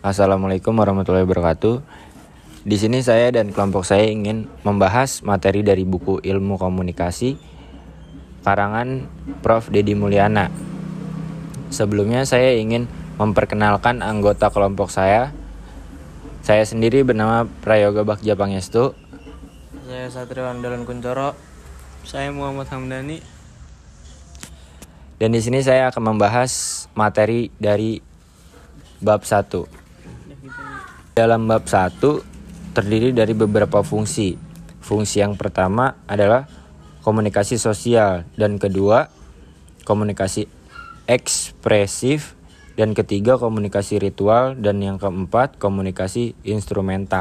Assalamualaikum warahmatullahi wabarakatuh. Di sini saya dan kelompok saya ingin membahas materi dari buku Ilmu Komunikasi karangan Prof. Dedi Mulyana. Sebelumnya saya ingin memperkenalkan anggota kelompok saya. Saya sendiri bernama Prayoga Bagja Pangestu. Saya Satriwan Dalan Kuncoro. Saya Muhammad Hamdani. Dan di sini saya akan membahas materi dari bab 1. Dalam bab 1 terdiri dari beberapa fungsi. Fungsi yang pertama adalah komunikasi sosial dan kedua komunikasi ekspresif dan ketiga komunikasi ritual dan yang keempat komunikasi instrumental.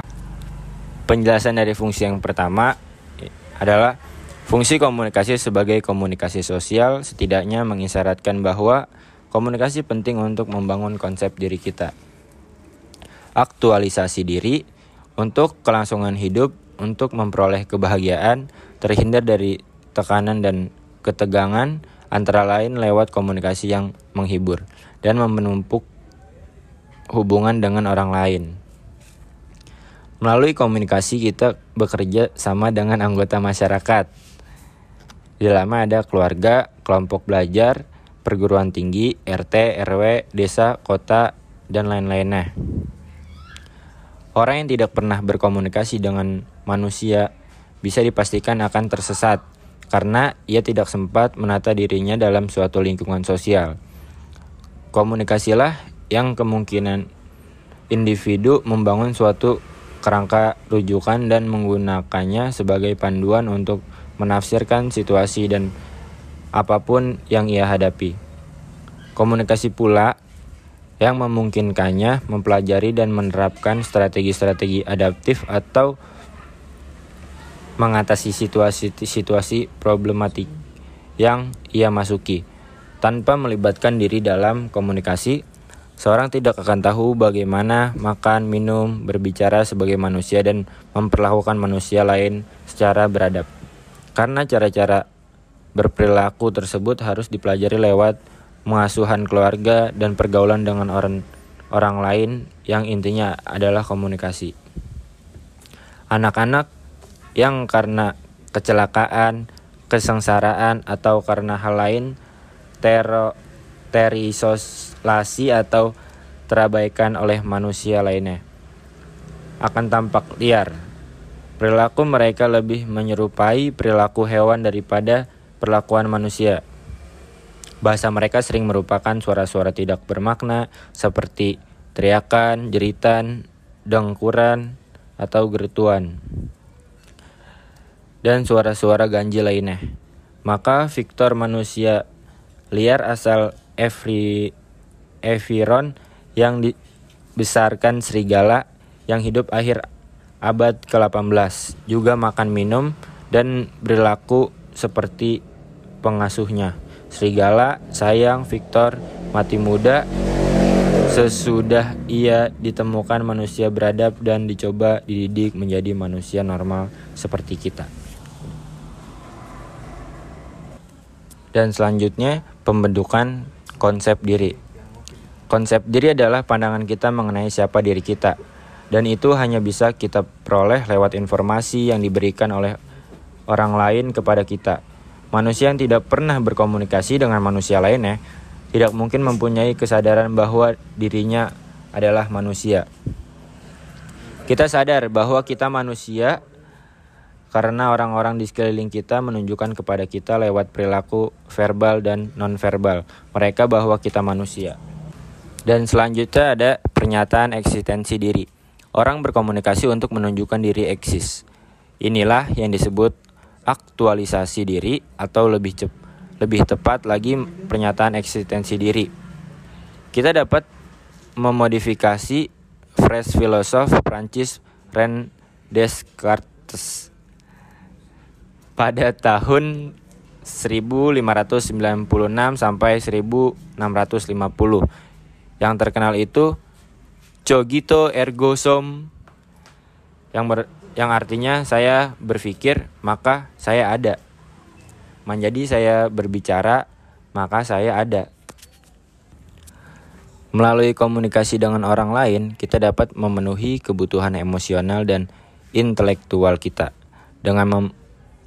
Penjelasan dari fungsi yang pertama adalah fungsi komunikasi sebagai komunikasi sosial setidaknya mengisyaratkan bahwa komunikasi penting untuk membangun konsep diri kita. Aktualisasi diri untuk kelangsungan hidup, untuk memperoleh kebahagiaan, terhindar dari tekanan dan ketegangan, antara lain lewat komunikasi yang menghibur dan menumpuk hubungan dengan orang lain. Melalui komunikasi kita bekerja sama dengan anggota masyarakat. Di dalamnya ada keluarga, kelompok belajar, perguruan tinggi, RT, RW, desa, kota, dan lain-lainnya. Orang yang tidak pernah berkomunikasi dengan manusia bisa dipastikan akan tersesat karena ia tidak sempat menata dirinya dalam suatu lingkungan sosial. Komunikasilah yang kemungkinan individu membangun suatu kerangka rujukan dan menggunakannya sebagai panduan untuk menafsirkan situasi dan apa pun yang ia hadapi. Komunikasi pula yang memungkinkannya mempelajari dan menerapkan strategi-strategi adaptif atau mengatasi situasi-situasi problematik yang ia masuki. Tanpa melibatkan diri dalam komunikasi, seorang tidak akan tahu bagaimana makan, minum, berbicara sebagai manusia dan memperlakukan manusia lain secara beradab. Karena cara-cara berperilaku tersebut harus dipelajari lewat pengasuhan keluarga dan pergaulan dengan orang orang lain yang intinya adalah komunikasi. Anak-anak yang karena kecelakaan, kesengsaraan atau karena hal lain tero terisolasi atau terabaikan oleh manusia lainnya akan tampak liar. Perilaku mereka lebih menyerupai perilaku hewan daripada perlakuan manusia. Bahasa mereka sering merupakan suara-suara tidak bermakna seperti teriakan, jeritan, dengkuran, atau gerutuan. Dan suara-suara ganjil lainnya. Maka Victor manusia liar asal Evri, Eviron yang dibesarkan serigala yang hidup akhir abad ke-18 juga makan minum dan berlaku seperti pengasuhnya. Serigala, sayang, Victor, mati muda. Sesudah ia ditemukan manusia beradab dan dicoba dididik menjadi manusia normal seperti kita. Dan selanjutnya pembentukan konsep diri. Konsep diri adalah pandangan kita mengenai siapa diri kita. Dan itu hanya bisa kita peroleh lewat informasi yang diberikan oleh orang lain kepada kita. Manusia yang tidak pernah berkomunikasi dengan manusia lainnya tidak mungkin mempunyai kesadaran bahwa dirinya adalah manusia. Kita sadar bahwa kita manusia karena orang-orang di sekeliling kita menunjukkan kepada kita lewat perilaku verbal dan nonverbal mereka bahwa kita manusia. Dan selanjutnya ada pernyataan eksistensi diri. Orang berkomunikasi untuk menunjukkan diri eksis. Inilah yang disebut aktualisasi diri atau lebih cep lebih tepat lagi pernyataan eksistensi diri. Kita dapat memodifikasi phrase filosof Prancis Ren Descartes pada tahun 1596 sampai 1650. Yang terkenal itu Cogito ergo sum yang ber, yang artinya saya berpikir maka saya ada. Menjadi saya berbicara maka saya ada. Melalui komunikasi dengan orang lain, kita dapat memenuhi kebutuhan emosional dan intelektual kita dengan mem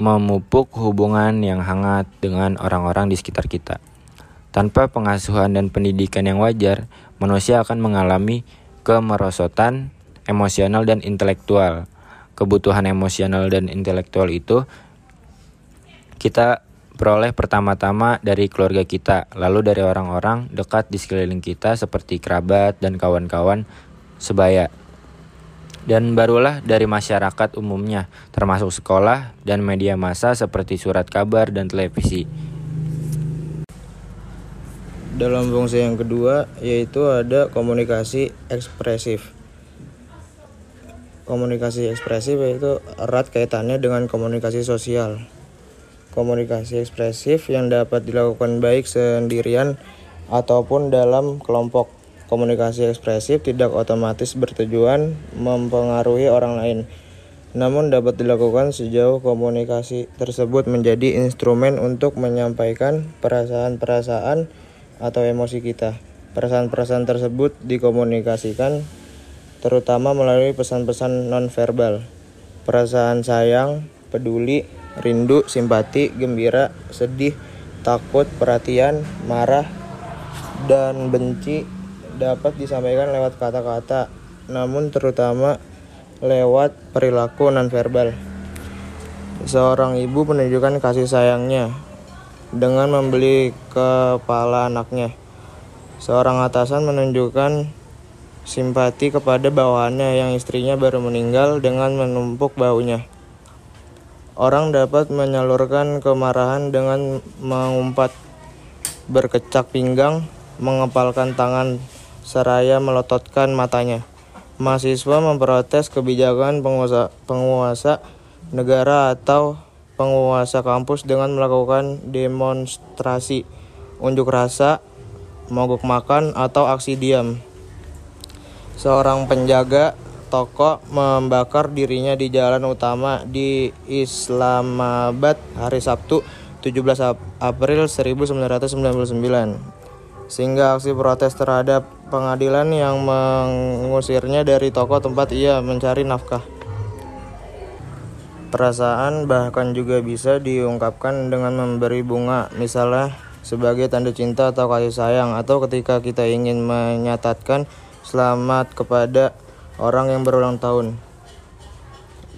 memupuk hubungan yang hangat dengan orang-orang di sekitar kita. Tanpa pengasuhan dan pendidikan yang wajar, manusia akan mengalami kemerosotan emosional dan intelektual. Kebutuhan emosional dan intelektual itu kita peroleh pertama-tama dari keluarga kita, lalu dari orang-orang dekat di sekeliling kita seperti kerabat dan kawan-kawan sebaya. Dan barulah dari masyarakat umumnya, termasuk sekolah dan media massa seperti surat kabar dan televisi. Dalam fungsi yang kedua yaitu ada komunikasi ekspresif. Komunikasi ekspresif yaitu erat kaitannya dengan komunikasi sosial. Komunikasi ekspresif yang dapat dilakukan baik sendirian ataupun dalam kelompok komunikasi ekspresif tidak otomatis bertujuan mempengaruhi orang lain, namun dapat dilakukan sejauh komunikasi tersebut menjadi instrumen untuk menyampaikan perasaan-perasaan atau emosi kita. Perasaan-perasaan tersebut dikomunikasikan terutama melalui pesan-pesan nonverbal. Perasaan sayang, peduli, rindu, simpati, gembira, sedih, takut, perhatian, marah, dan benci dapat disampaikan lewat kata-kata, namun terutama lewat perilaku nonverbal. Seorang ibu menunjukkan kasih sayangnya dengan membeli kepala anaknya. Seorang atasan menunjukkan simpati kepada bawahannya yang istrinya baru meninggal dengan menumpuk baunya. Orang dapat menyalurkan kemarahan dengan mengumpat, berkecak pinggang, mengepalkan tangan seraya melototkan matanya. Mahasiswa memprotes kebijakan penguasa, penguasa negara atau penguasa kampus dengan melakukan demonstrasi, unjuk rasa, mogok makan, atau aksi diam. Seorang penjaga toko membakar dirinya di jalan utama di Islamabad hari Sabtu 17 April 1999 sehingga aksi protes terhadap pengadilan yang mengusirnya dari toko tempat ia mencari nafkah. Perasaan bahkan juga bisa diungkapkan dengan memberi bunga, misalnya sebagai tanda cinta atau kasih sayang, atau ketika kita ingin menyatakan selamat kepada orang yang berulang tahun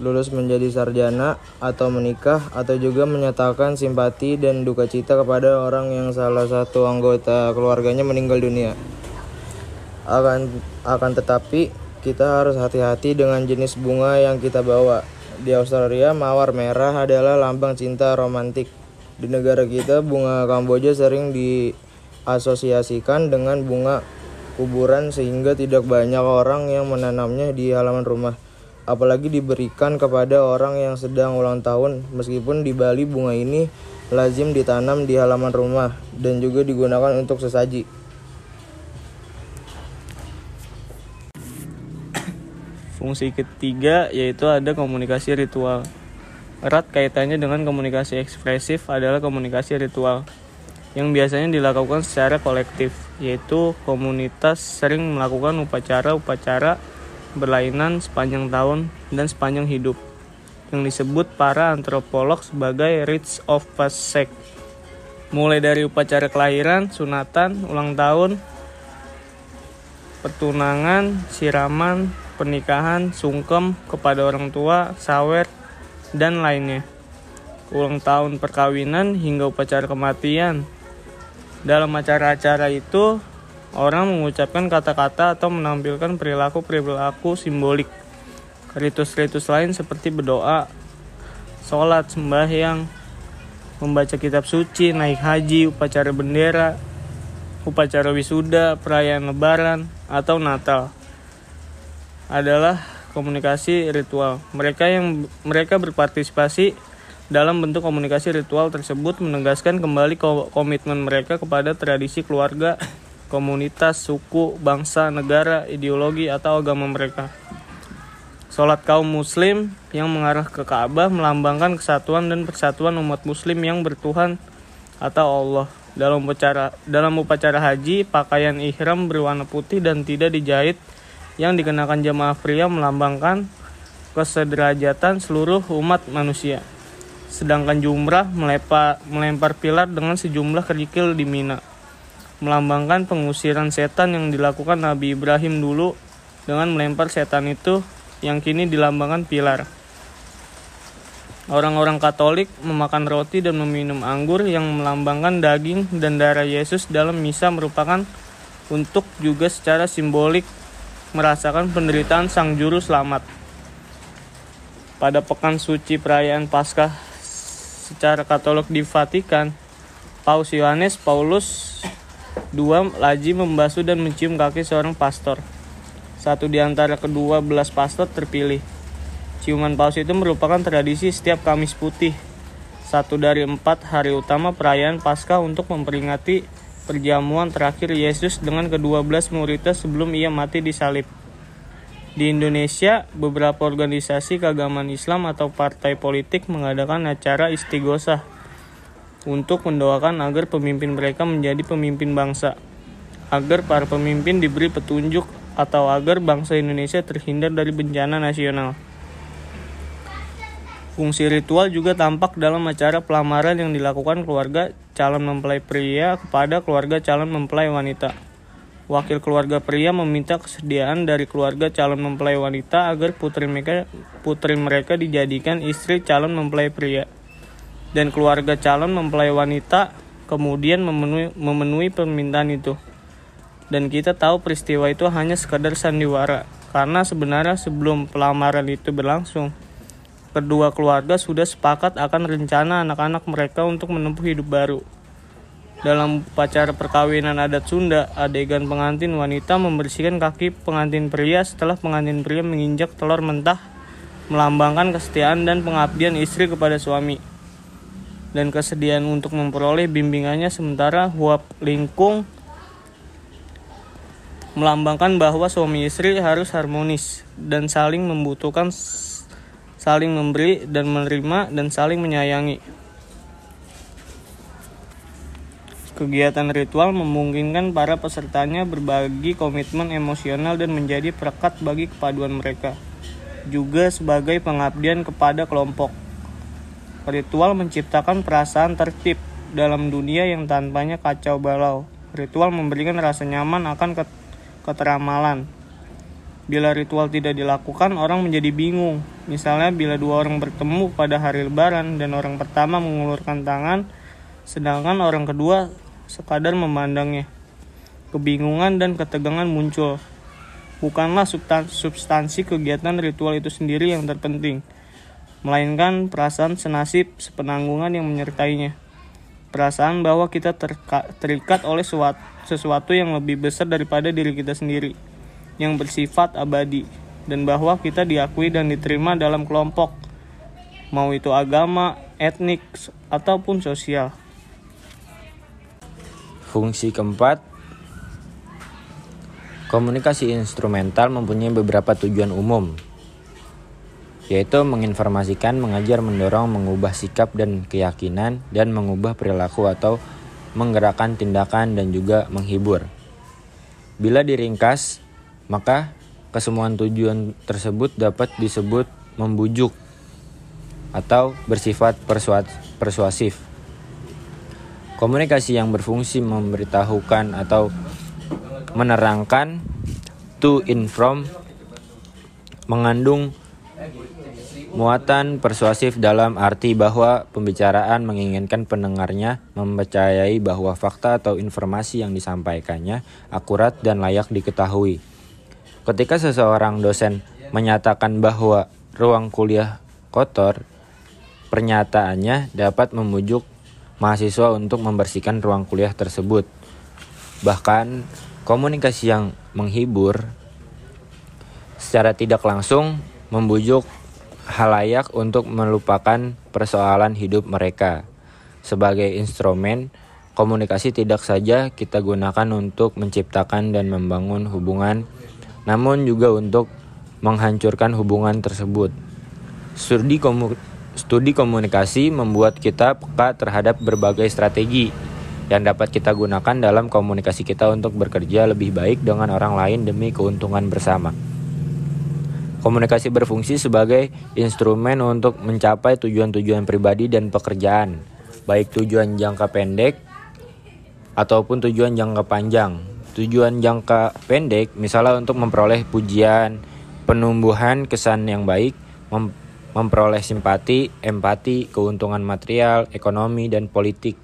lulus menjadi sarjana atau menikah atau juga menyatakan simpati dan duka cita kepada orang yang salah satu anggota keluarganya meninggal dunia. Akan akan tetapi kita harus hati-hati dengan jenis bunga yang kita bawa. Di Australia, mawar merah adalah lambang cinta romantik. Di negara kita, bunga Kamboja sering diasosiasikan dengan bunga kuburan sehingga tidak banyak orang yang menanamnya di halaman rumah apalagi diberikan kepada orang yang sedang ulang tahun. Meskipun di Bali bunga ini lazim ditanam di halaman rumah dan juga digunakan untuk sesaji. Fungsi ketiga yaitu ada komunikasi ritual. Erat kaitannya dengan komunikasi ekspresif adalah komunikasi ritual yang biasanya dilakukan secara kolektif, yaitu komunitas sering melakukan upacara-upacara berlainan sepanjang tahun dan sepanjang hidup yang disebut para antropolog sebagai rites of passage mulai dari upacara kelahiran, sunatan, ulang tahun, pertunangan, siraman, pernikahan, sungkem kepada orang tua, sawer, dan lainnya. Ulang tahun perkawinan hingga upacara kematian. Dalam acara-acara itu, Orang mengucapkan kata-kata atau menampilkan perilaku-perilaku simbolik. Ritus-ritus lain seperti berdoa, sholat, sembahyang, membaca kitab suci, naik haji, upacara bendera, upacara wisuda, perayaan lebaran, atau Natal adalah komunikasi ritual. Mereka yang mereka berpartisipasi dalam bentuk komunikasi ritual tersebut menegaskan kembali komitmen mereka kepada tradisi keluarga komunitas, suku, bangsa, negara, ideologi, atau agama mereka. Sholat kaum muslim yang mengarah ke Ka'bah melambangkan kesatuan dan persatuan umat muslim yang bertuhan atau Allah. Dalam upacara dalam upacara haji, pakaian ihram berwarna putih dan tidak dijahit yang dikenakan jemaah pria melambangkan kesederajatan seluruh umat manusia. Sedangkan jumrah melempar, melempar pilar dengan sejumlah kerikil di Mina. Melambangkan pengusiran setan yang dilakukan Nabi Ibrahim dulu dengan melempar setan itu yang kini dilambangkan pilar. Orang-orang Katolik memakan roti dan meminum anggur yang melambangkan daging dan darah Yesus dalam misa merupakan untuk juga secara simbolik merasakan penderitaan Sang Juru Selamat. Pada pekan suci perayaan Paskah secara Katolik di Vatikan, Paus Yohanes Paulus II laji membasuh dan mencium kaki seorang pastor. Satu di antara kedua belas pastor terpilih. Ciuman paus itu merupakan tradisi setiap Kamis Putih, satu dari empat hari utama perayaan Paskah untuk memperingati perjamuan terakhir Yesus dengan kedua belas muridnya sebelum ia mati di salib. Di Indonesia, beberapa organisasi keagamaan Islam atau partai politik mengadakan acara istighosah untuk mendoakan agar pemimpin mereka menjadi pemimpin bangsa, agar para pemimpin diberi petunjuk atau agar bangsa Indonesia terhindar dari bencana nasional. Fungsi ritual juga tampak dalam acara pelamaran yang dilakukan keluarga calon mempelai pria kepada keluarga calon mempelai wanita. Wakil keluarga pria meminta kesediaan dari keluarga calon mempelai wanita agar putri mereka, putri mereka dijadikan istri calon mempelai pria. Dan keluarga calon mempelai wanita kemudian memenuhi, memenuhi permintaan itu. Dan kita tahu peristiwa itu hanya sekadar sandiwara, karena sebenarnya sebelum pelamaran itu berlangsung, kedua keluarga sudah sepakat akan rencana anak-anak mereka untuk menempuh hidup baru. Dalam upacara perkawinan adat Sunda, adegan pengantin wanita membersihkan kaki pengantin pria setelah pengantin pria menginjak telur mentah, melambangkan kesetiaan dan pengabdian istri kepada suami. Dan kesediaan untuk memperoleh bimbingannya sementara huap lingkung melambangkan bahwa suami istri harus harmonis dan saling membutuhkan saling memberi dan menerima, dan saling menyayangi. Kegiatan ritual memungkinkan para pesertanya berbagi komitmen emosional dan menjadi perekat bagi kepaduan mereka, juga sebagai pengabdian kepada kelompok. Ritual menciptakan perasaan tertib dalam dunia yang tanpanya kacau balau. Ritual memberikan rasa nyaman akan keteramalan, Bila ritual tidak dilakukan, orang menjadi bingung. Misalnya, bila dua orang bertemu pada hari Lebaran dan orang pertama mengulurkan tangan, sedangkan orang kedua sekadar memandangnya. Kebingungan dan ketegangan muncul. Bukanlah substansi kegiatan ritual itu sendiri yang terpenting, melainkan perasaan senasib sepenanggungan yang menyertainya. Perasaan bahwa kita terikat oleh sesuatu yang lebih besar daripada diri kita sendiri yang bersifat abadi dan bahwa kita diakui dan diterima dalam kelompok mau itu agama, etnik, ataupun sosial. Fungsi keempat, komunikasi instrumental mempunyai beberapa tujuan umum, yaitu menginformasikan, mengajar, mendorong, mengubah sikap dan keyakinan, dan mengubah perilaku atau menggerakkan tindakan dan juga menghibur. Bila diringkas, maka kesemuan tujuan tersebut dapat disebut membujuk atau bersifat persuasif. Komunikasi yang berfungsi memberitahukan atau menerangkan to inform mengandung muatan persuasif dalam arti bahwa pembicaraan menginginkan pendengarnya mempercayai bahwa fakta atau informasi yang disampaikannya akurat dan layak diketahui. Ketika seseorang dosen menyatakan bahwa ruang kuliah kotor, pernyataannya dapat memujuk mahasiswa untuk membersihkan ruang kuliah tersebut. Bahkan, komunikasi yang menghibur secara tidak langsung membujuk halayak untuk melupakan persoalan hidup mereka. Sebagai instrumen, komunikasi tidak saja kita gunakan untuk menciptakan dan membangun hubungan namun juga untuk menghancurkan hubungan tersebut. Studi, studi komunikasi membuat kita peka terhadap berbagai strategi yang dapat kita gunakan dalam komunikasi kita untuk bekerja lebih baik dengan orang lain demi keuntungan bersama. Komunikasi berfungsi sebagai instrumen untuk mencapai tujuan-tujuan pribadi dan pekerjaan, baik tujuan jangka pendek ataupun tujuan jangka panjang. Tujuan jangka pendek misalnya untuk memperoleh pujian, penumbuhan kesan yang baik, memperoleh simpati, empati, keuntungan material, ekonomi, dan politik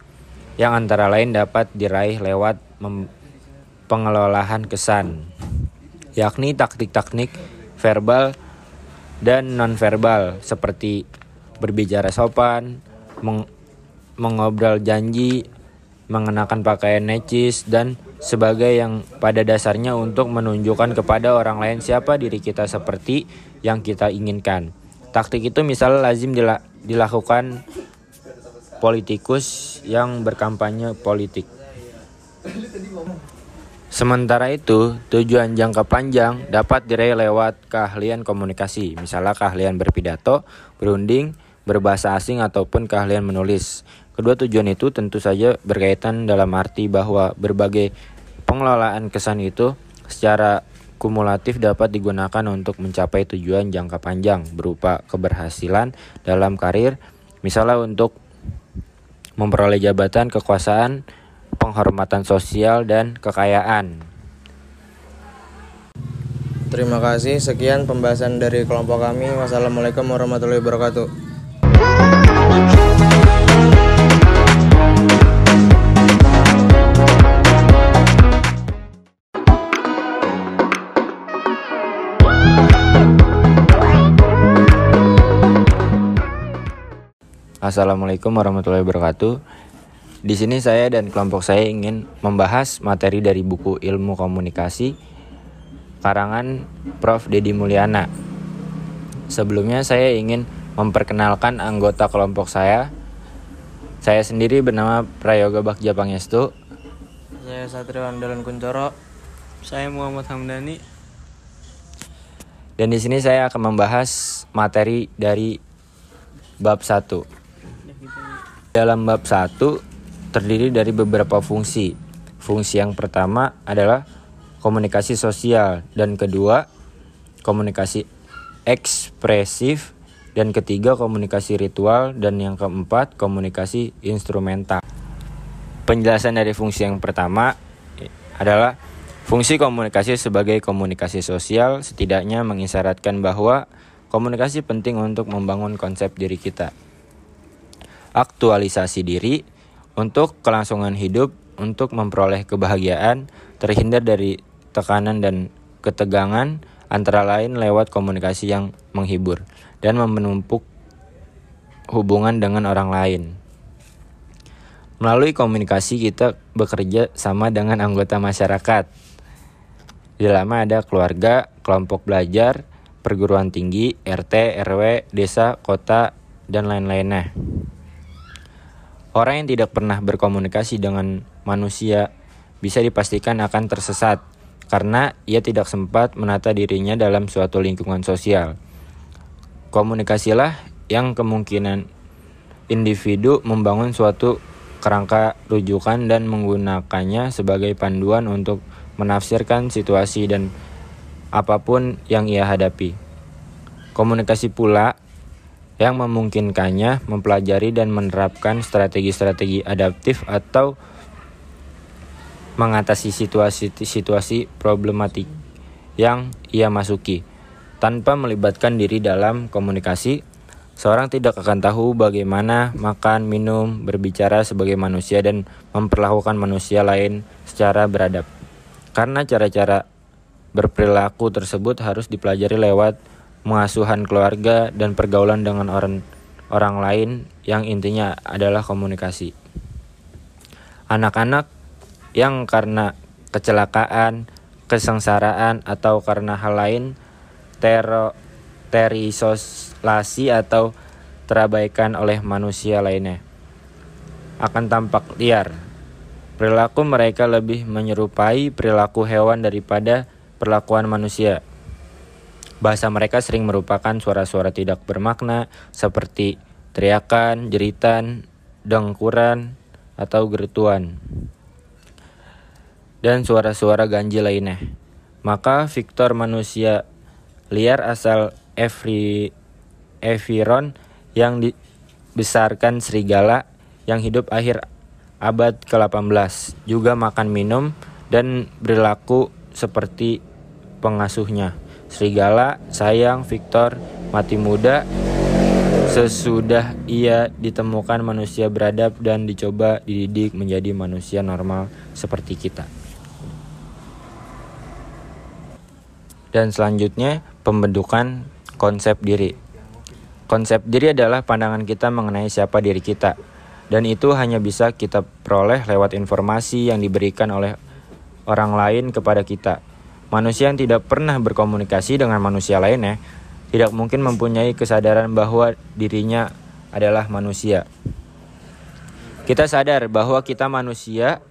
yang antara lain dapat diraih lewat pengelolaan kesan, yakni taktik-taktik verbal dan nonverbal seperti berbicara sopan, meng mengobrol janji, mengenakan pakaian necis dan sebagai yang pada dasarnya untuk menunjukkan kepada orang lain siapa diri kita seperti yang kita inginkan. Taktik itu misalnya lazim dilakukan politikus yang berkampanye politik. Sementara itu, tujuan jangka panjang dapat diraih lewat keahlian komunikasi, misalnya keahlian berpidato, berunding, berbahasa asing, ataupun keahlian menulis. Kedua tujuan itu tentu saja berkaitan dalam arti bahwa berbagai pengelolaan kesan itu secara kumulatif dapat digunakan untuk mencapai tujuan jangka panjang berupa keberhasilan dalam karir, misalnya untuk memperoleh jabatan, kekuasaan, penghormatan sosial, dan kekayaan. Terima kasih. Sekian pembahasan dari kelompok kami. Wassalamualaikum warahmatullahi wabarakatuh. Assalamualaikum warahmatullahi wabarakatuh. Di sini saya dan kelompok saya ingin membahas materi dari buku Ilmu Komunikasi karangan Prof. Dedi Mulyana. Sebelumnya saya ingin memperkenalkan anggota kelompok saya. Saya sendiri bernama Prayoga Bagja Pangestu. Saya Satrio Andalan Kuncoro. Saya Muhammad Hamdani. Dan di sini saya akan membahas materi dari bab 1. Dalam bab 1 terdiri dari beberapa fungsi. Fungsi yang pertama adalah komunikasi sosial dan kedua komunikasi ekspresif dan ketiga komunikasi ritual dan yang keempat komunikasi instrumental. Penjelasan dari fungsi yang pertama adalah fungsi komunikasi sebagai komunikasi sosial setidaknya mengisyaratkan bahwa komunikasi penting untuk membangun konsep diri kita aktualisasi diri untuk kelangsungan hidup, untuk memperoleh kebahagiaan, terhindar dari tekanan dan ketegangan, antara lain lewat komunikasi yang menghibur dan menumpuk hubungan dengan orang lain. Melalui komunikasi kita bekerja sama dengan anggota masyarakat. Di dalamnya ada keluarga, kelompok belajar, perguruan tinggi, RT, RW, desa, kota, dan lain-lainnya. Orang yang tidak pernah berkomunikasi dengan manusia bisa dipastikan akan tersesat karena ia tidak sempat menata dirinya dalam suatu lingkungan sosial. Komunikasilah yang kemungkinan individu membangun suatu kerangka rujukan dan menggunakannya sebagai panduan untuk menafsirkan situasi dan apa pun yang ia hadapi. Komunikasi pula yang memungkinkannya mempelajari dan menerapkan strategi-strategi adaptif atau mengatasi situasi-situasi problematik yang ia masuki. Tanpa melibatkan diri dalam komunikasi, seorang tidak akan tahu bagaimana makan, minum, berbicara sebagai manusia dan memperlakukan manusia lain secara beradab. Karena cara-cara berperilaku tersebut harus dipelajari lewat mengasuhan keluarga dan pergaulan dengan orang orang lain yang intinya adalah komunikasi. Anak-anak yang karena kecelakaan, kesengsaraan atau karena hal lain terisolasi atau terabaikan oleh manusia lainnya akan tampak liar. Perilaku mereka lebih menyerupai perilaku hewan daripada perlakuan manusia. Bahasa mereka sering merupakan suara-suara tidak bermakna seperti teriakan, jeritan, dengkuran, atau gerutuan, dan suara-suara ganjil lainnya. Maka Victor manusia liar asal Evri, Eviron yang dibesarkan serigala yang hidup akhir abad ke-18 juga makan minum dan berlaku seperti pengasuhnya. Serigala sayang Victor mati muda sesudah ia ditemukan manusia beradab dan dicoba dididik menjadi manusia normal seperti kita. Dan selanjutnya pembentukan konsep diri. Konsep diri adalah pandangan kita mengenai siapa diri kita. Dan itu hanya bisa kita peroleh lewat informasi yang diberikan oleh orang lain kepada kita. Manusia yang tidak pernah berkomunikasi dengan manusia lainnya tidak mungkin mempunyai kesadaran bahwa dirinya adalah manusia. Kita sadar bahwa kita manusia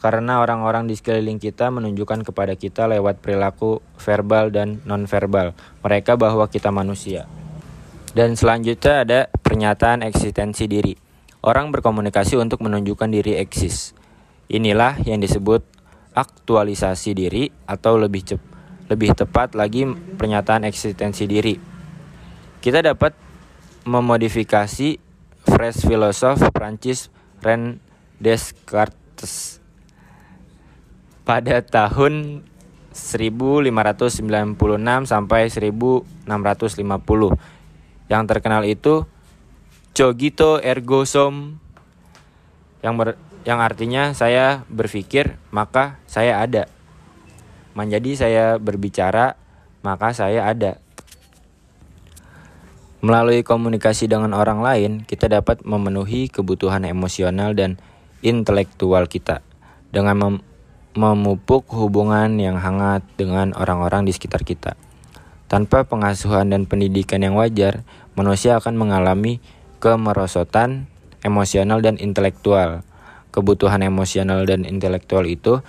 karena orang-orang di sekeliling kita menunjukkan kepada kita lewat perilaku verbal dan nonverbal mereka bahwa kita manusia. Dan selanjutnya ada pernyataan eksistensi diri. Orang berkomunikasi untuk menunjukkan diri eksis. Inilah yang disebut aktualisasi diri atau lebih cepat lebih tepat lagi pernyataan eksistensi diri. Kita dapat memodifikasi phrase filosof Prancis Ren Descartes pada tahun 1596 sampai 1650. Yang terkenal itu cogito ergo sum yang ber, yang artinya saya berpikir maka saya ada. Menjadi saya berbicara maka saya ada. Melalui komunikasi dengan orang lain, kita dapat memenuhi kebutuhan emosional dan intelektual kita dengan mem memupuk hubungan yang hangat dengan orang-orang di sekitar kita. Tanpa pengasuhan dan pendidikan yang wajar, manusia akan mengalami kemerosotan emosional dan intelektual. Kebutuhan emosional dan intelektual itu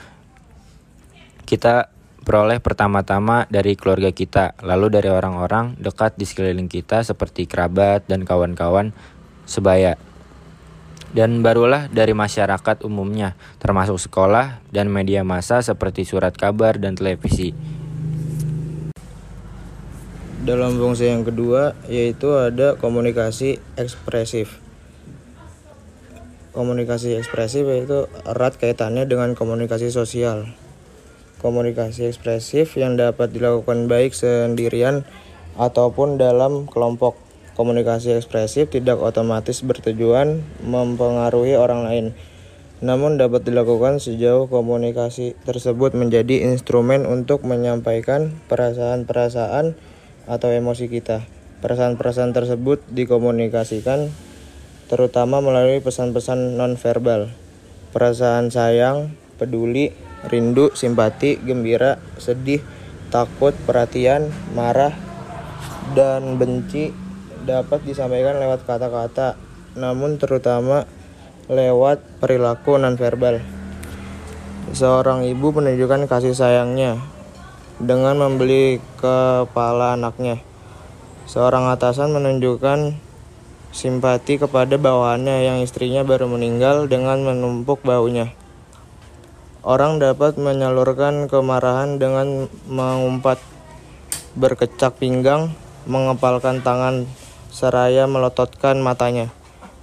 kita peroleh pertama-tama dari keluarga kita, lalu dari orang-orang dekat di sekeliling kita seperti kerabat dan kawan-kawan sebaya dan barulah dari masyarakat umumnya, termasuk sekolah dan media massa seperti surat kabar dan televisi. Dalam fungsi yang kedua, yaitu ada komunikasi ekspresif. Komunikasi ekspresif yaitu erat kaitannya dengan komunikasi sosial. Komunikasi ekspresif yang dapat dilakukan baik sendirian ataupun dalam kelompok Komunikasi ekspresif tidak otomatis bertujuan mempengaruhi orang lain, namun dapat dilakukan sejauh komunikasi tersebut menjadi instrumen untuk menyampaikan perasaan-perasaan atau emosi kita. Perasaan-perasaan tersebut dikomunikasikan terutama melalui pesan-pesan nonverbal. Perasaan sayang, peduli, rindu, simpati, gembira, sedih, takut, perhatian, marah, dan benci dapat disampaikan lewat kata-kata, namun terutama lewat perilaku nonverbal. Seorang ibu menunjukkan kasih sayangnya dengan membeli kepala anaknya. Seorang atasan menunjukkan simpati kepada bawahannya yang istrinya baru meninggal dengan menumpuk baunya. Orang dapat menyalurkan kemarahan dengan mengumpat, berkecak pinggang, mengepalkan tangan seraya melototkan matanya.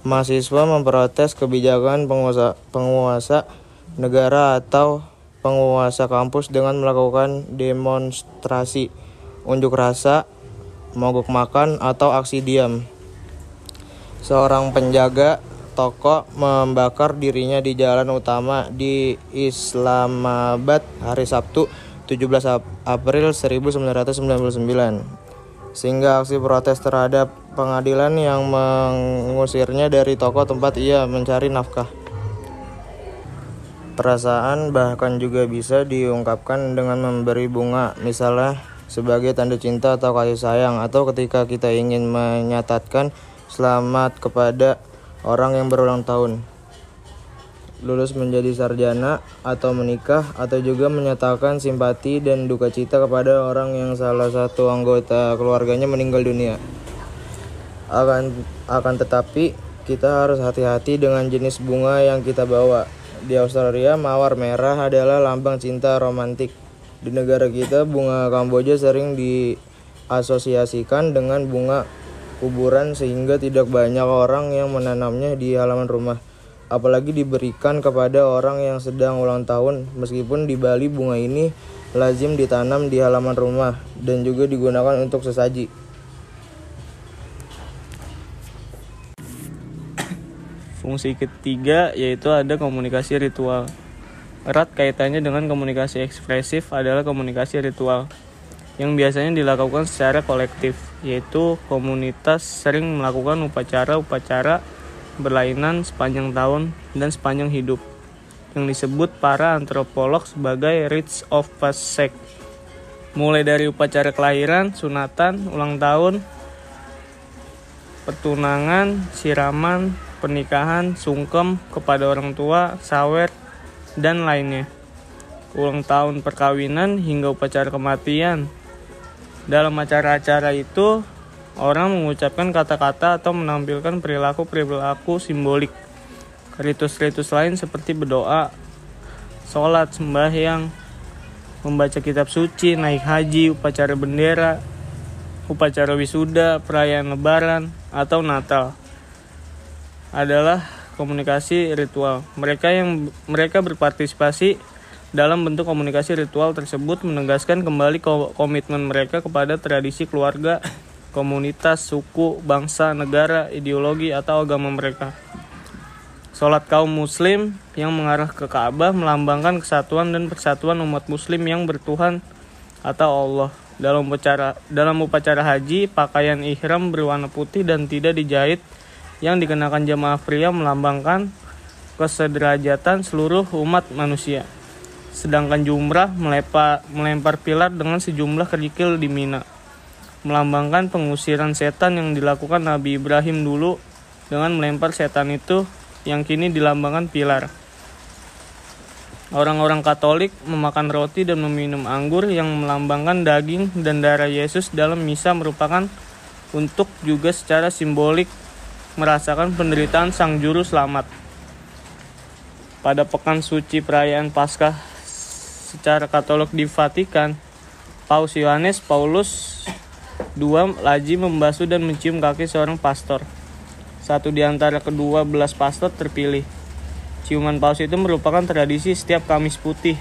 Mahasiswa memprotes kebijakan penguasa, penguasa negara atau penguasa kampus dengan melakukan demonstrasi, unjuk rasa, mogok makan, atau aksi diam. Seorang penjaga toko membakar dirinya di jalan utama di Islamabad hari Sabtu 17 April 1999 sehingga aksi protes terhadap pengadilan yang mengusirnya dari toko tempat ia mencari nafkah. Perasaan bahkan juga bisa diungkapkan dengan memberi bunga, misalnya sebagai tanda cinta atau kasih sayang, atau ketika kita ingin menyatakan selamat kepada orang yang berulang tahun lulus menjadi sarjana atau menikah atau juga menyatakan simpati dan duka cita kepada orang yang salah satu anggota keluarganya meninggal dunia. Akan akan tetapi kita harus hati-hati dengan jenis bunga yang kita bawa. Di Australia, mawar merah adalah lambang cinta romantik. Di negara kita, bunga Kamboja sering diasosiasikan dengan bunga kuburan sehingga tidak banyak orang yang menanamnya di halaman rumah. Apalagi diberikan kepada orang yang sedang ulang tahun. Meskipun di Bali bunga ini lazim ditanam di halaman rumah dan juga digunakan untuk sesaji. Fungsi ketiga yaitu ada komunikasi ritual. Erat kaitannya dengan komunikasi ekspresif adalah komunikasi ritual yang biasanya dilakukan secara kolektif, yaitu komunitas sering melakukan upacara-upacara berlainan sepanjang tahun dan sepanjang hidup yang disebut para antropolog sebagai rites of passage. Mulai dari upacara kelahiran, sunatan, ulang tahun, pertunangan, siraman, pernikahan, sungkem kepada orang tua, sawer, dan lainnya. Ulang tahun perkawinan hingga upacara kematian. Dalam acara-acara itu, orang mengucapkan kata-kata atau menampilkan perilaku-perilaku simbolik. Ritus-ritus lain seperti berdoa, sholat, sembahyang, membaca kitab suci, naik haji, upacara bendera, upacara wisuda, perayaan lebaran, atau Natal adalah komunikasi ritual. Mereka yang mereka berpartisipasi dalam bentuk komunikasi ritual tersebut menegaskan kembali komitmen mereka kepada tradisi keluarga, komunitas, suku, bangsa, negara, ideologi atau agama mereka. Sholat kaum muslim yang mengarah ke Ka'bah melambangkan kesatuan dan persatuan umat muslim yang bertuhan atau Allah. Dalam upacara dalam upacara haji, pakaian ihram berwarna putih dan tidak dijahit yang dikenakan jemaah pria melambangkan kesederajatan seluruh umat manusia. Sedangkan jumrah melempar, melempar pilar dengan sejumlah kerikil di Mina. Melambangkan pengusiran setan yang dilakukan Nabi Ibrahim dulu dengan melempar setan itu yang kini dilambangkan pilar. Orang-orang Katolik memakan roti dan meminum anggur yang melambangkan daging dan darah Yesus dalam misa merupakan untuk juga secara simbolik merasakan penderitaan sang juru selamat. Pada pekan suci perayaan Paskah secara Katolik di Vatikan, Paus Yohanes Paulus II laji membasuh dan mencium kaki seorang pastor. Satu di antara kedua belas pastor terpilih. Ciuman paus itu merupakan tradisi setiap Kamis Putih,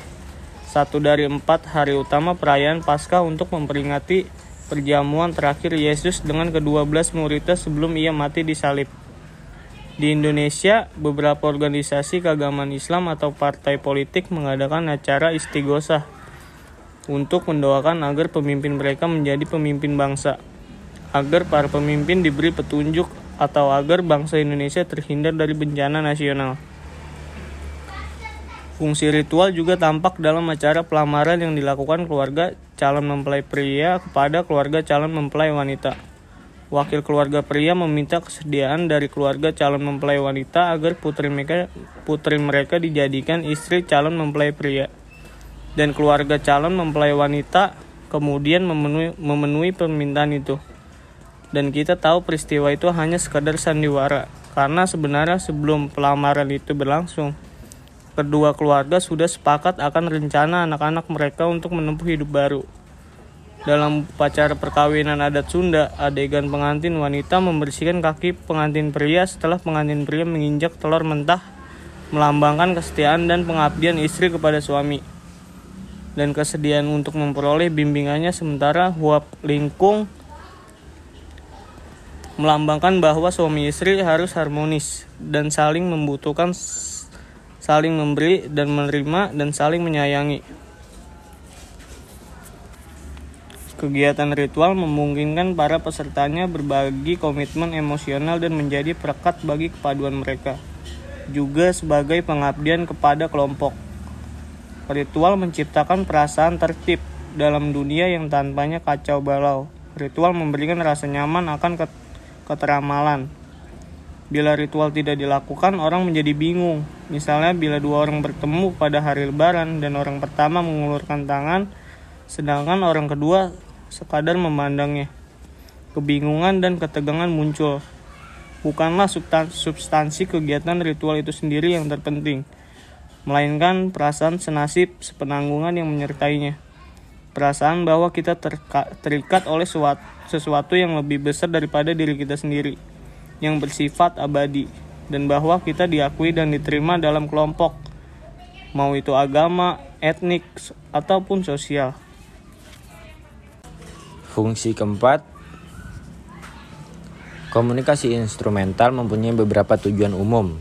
satu dari empat hari utama perayaan Paskah untuk memperingati perjamuan terakhir Yesus dengan kedua belas muridnya sebelum ia mati di salib. Di Indonesia, beberapa organisasi keagamaan Islam atau partai politik mengadakan acara istighosah untuk mendoakan agar pemimpin mereka menjadi pemimpin bangsa, agar para pemimpin diberi petunjuk atau agar bangsa Indonesia terhindar dari bencana nasional. Fungsi ritual juga tampak dalam acara pelamaran yang dilakukan keluarga calon mempelai pria kepada keluarga calon mempelai wanita. Wakil keluarga pria meminta kesediaan dari keluarga calon mempelai wanita agar putri mereka, putri mereka dijadikan istri calon mempelai pria. Dan keluarga calon mempelai wanita kemudian memenuhi, memenuhi permintaan itu. Dan kita tahu peristiwa itu hanya sekadar sandiwara, karena sebenarnya sebelum pelamaran itu berlangsung, kedua keluarga sudah sepakat akan rencana anak-anak mereka untuk menempuh hidup baru. Dalam upacara perkawinan adat Sunda, adegan pengantin wanita membersihkan kaki pengantin pria setelah pengantin pria menginjak telur mentah, melambangkan kesetiaan dan pengabdian istri kepada suami. Dan kesediaan untuk memperoleh bimbingannya sementara huap lingkung melambangkan bahwa suami istri harus harmonis dan saling membutuhkan saling memberi dan menerima, dan saling menyayangi. Kegiatan ritual memungkinkan para pesertanya berbagi komitmen emosional dan menjadi perekat bagi kepaduan mereka, juga sebagai pengabdian kepada kelompok. Ritual menciptakan perasaan tertib dalam dunia yang tanpanya kacau balau. Ritual memberikan rasa nyaman akan keteramalan, Bila ritual tidak dilakukan, orang menjadi bingung. Misalnya, bila dua orang bertemu pada hari Lebaran dan orang pertama mengulurkan tangan, sedangkan orang kedua sekadar memandangnya. Kebingungan dan ketegangan muncul. bukanlah substansi kegiatan ritual itu sendiri yang terpenting, melainkan perasaan senasib sepenanggungan yang menyertainya. Perasaan bahwa kita terikat oleh sesuatu yang lebih besar daripada diri kita sendiri, yang bersifat abadi, dan bahwa kita diakui dan diterima dalam kelompok, mau itu agama, etnik, ataupun sosial. Fungsi keempat, komunikasi instrumental mempunyai beberapa tujuan umum,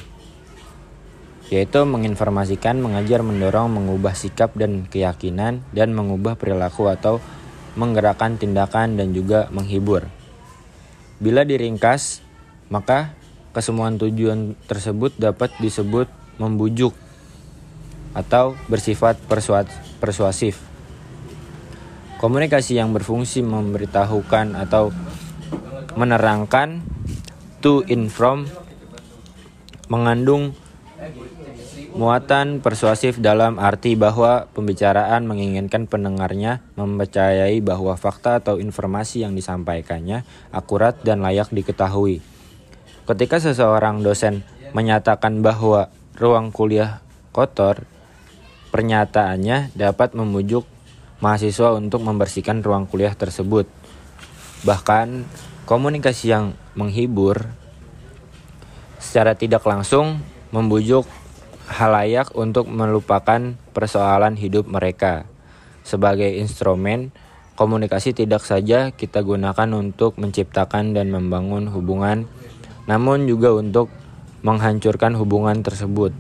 yaitu menginformasikan, mengajar, mendorong, mengubah sikap dan keyakinan, dan mengubah perilaku atau menggerakkan tindakan dan juga menghibur. Bila diringkas, maka kesemuan tujuan tersebut dapat disebut membujuk atau bersifat persuasif. Komunikasi yang berfungsi memberitahukan atau menerangkan to inform mengandung muatan persuasif dalam arti bahwa pembicaraan menginginkan pendengarnya mempercayai bahwa fakta atau informasi yang disampaikannya akurat dan layak diketahui. Ketika seseorang dosen menyatakan bahwa ruang kuliah kotor, pernyataannya dapat memujuk mahasiswa untuk membersihkan ruang kuliah tersebut. Bahkan komunikasi yang menghibur secara tidak langsung membujuk halayak untuk melupakan persoalan hidup mereka. Sebagai instrumen, komunikasi tidak saja kita gunakan untuk menciptakan dan membangun hubungan, namun juga untuk menghancurkan hubungan tersebut.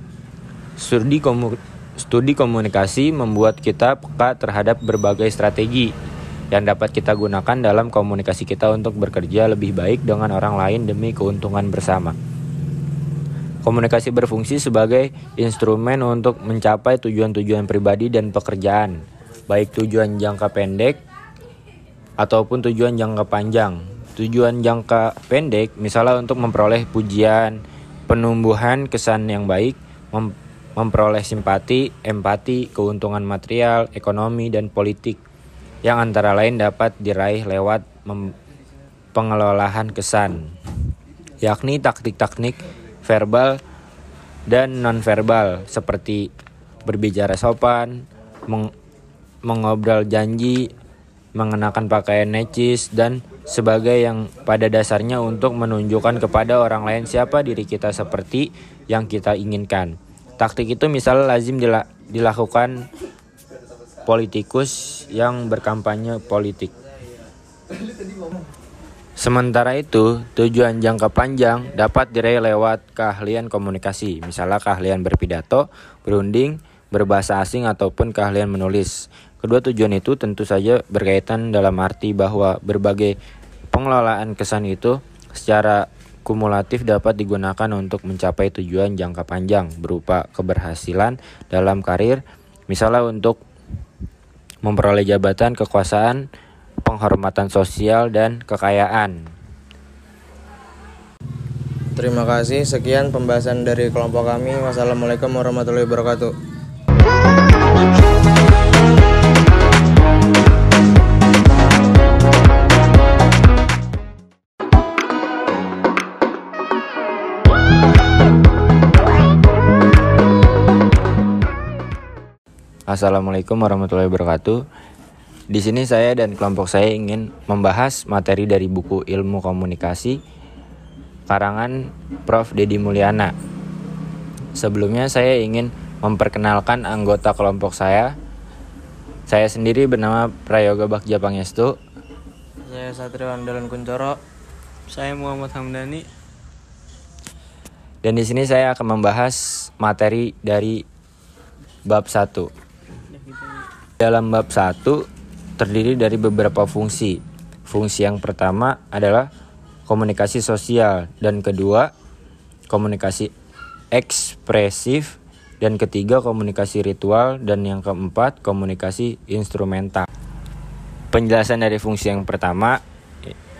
Studi Studi komunikasi membuat kita peka terhadap berbagai strategi yang dapat kita gunakan dalam komunikasi kita untuk bekerja lebih baik dengan orang lain demi keuntungan bersama. Komunikasi berfungsi sebagai instrumen untuk mencapai tujuan-tujuan pribadi dan pekerjaan, baik tujuan jangka pendek ataupun tujuan jangka panjang. Tujuan jangka pendek misalnya untuk memperoleh pujian, penumbuhan kesan yang baik, memperoleh simpati, empati, keuntungan material, ekonomi, dan politik yang antara lain dapat diraih lewat pengelolaan kesan, yakni taktik-taktik verbal dan nonverbal seperti berbicara sopan, meng mengobrol janji, mengenakan pakaian necis, dan sebagai yang pada dasarnya untuk menunjukkan kepada orang lain siapa diri kita seperti yang kita inginkan. Taktik itu misalnya lazim dilakukan politikus yang berkampanye politik. Sementara itu, tujuan jangka panjang dapat diraih lewat keahlian komunikasi, misalnya keahlian berpidato, berunding, berbahasa asing ataupun keahlian menulis. Kedua tujuan itu tentu saja berkaitan dalam arti bahwa berbagai pengelolaan kesan itu secara kumulatif dapat digunakan untuk mencapai tujuan jangka panjang berupa keberhasilan dalam karir, misalnya untuk memperoleh jabatan, kekuasaan, penghormatan sosial, dan kekayaan. Terima kasih, sekian pembahasan dari kelompok kami. Wassalamualaikum warahmatullahi wabarakatuh. Assalamualaikum warahmatullahi wabarakatuh. Di sini saya dan kelompok saya ingin membahas materi dari buku Ilmu Komunikasi karangan Prof. Dedi Mulyana. Sebelumnya saya ingin memperkenalkan anggota kelompok saya. Saya sendiri bernama Prayoga Bagja Pangestu. Saya Satrio Andalan Kuncoro. Saya Muhammad Hamdani. Dan di sini saya akan membahas materi dari bab 1. Dalam bab 1 terdiri dari beberapa fungsi. Fungsi yang pertama adalah komunikasi sosial dan kedua komunikasi ekspresif dan ketiga komunikasi ritual dan yang keempat komunikasi instrumental. Penjelasan dari fungsi yang pertama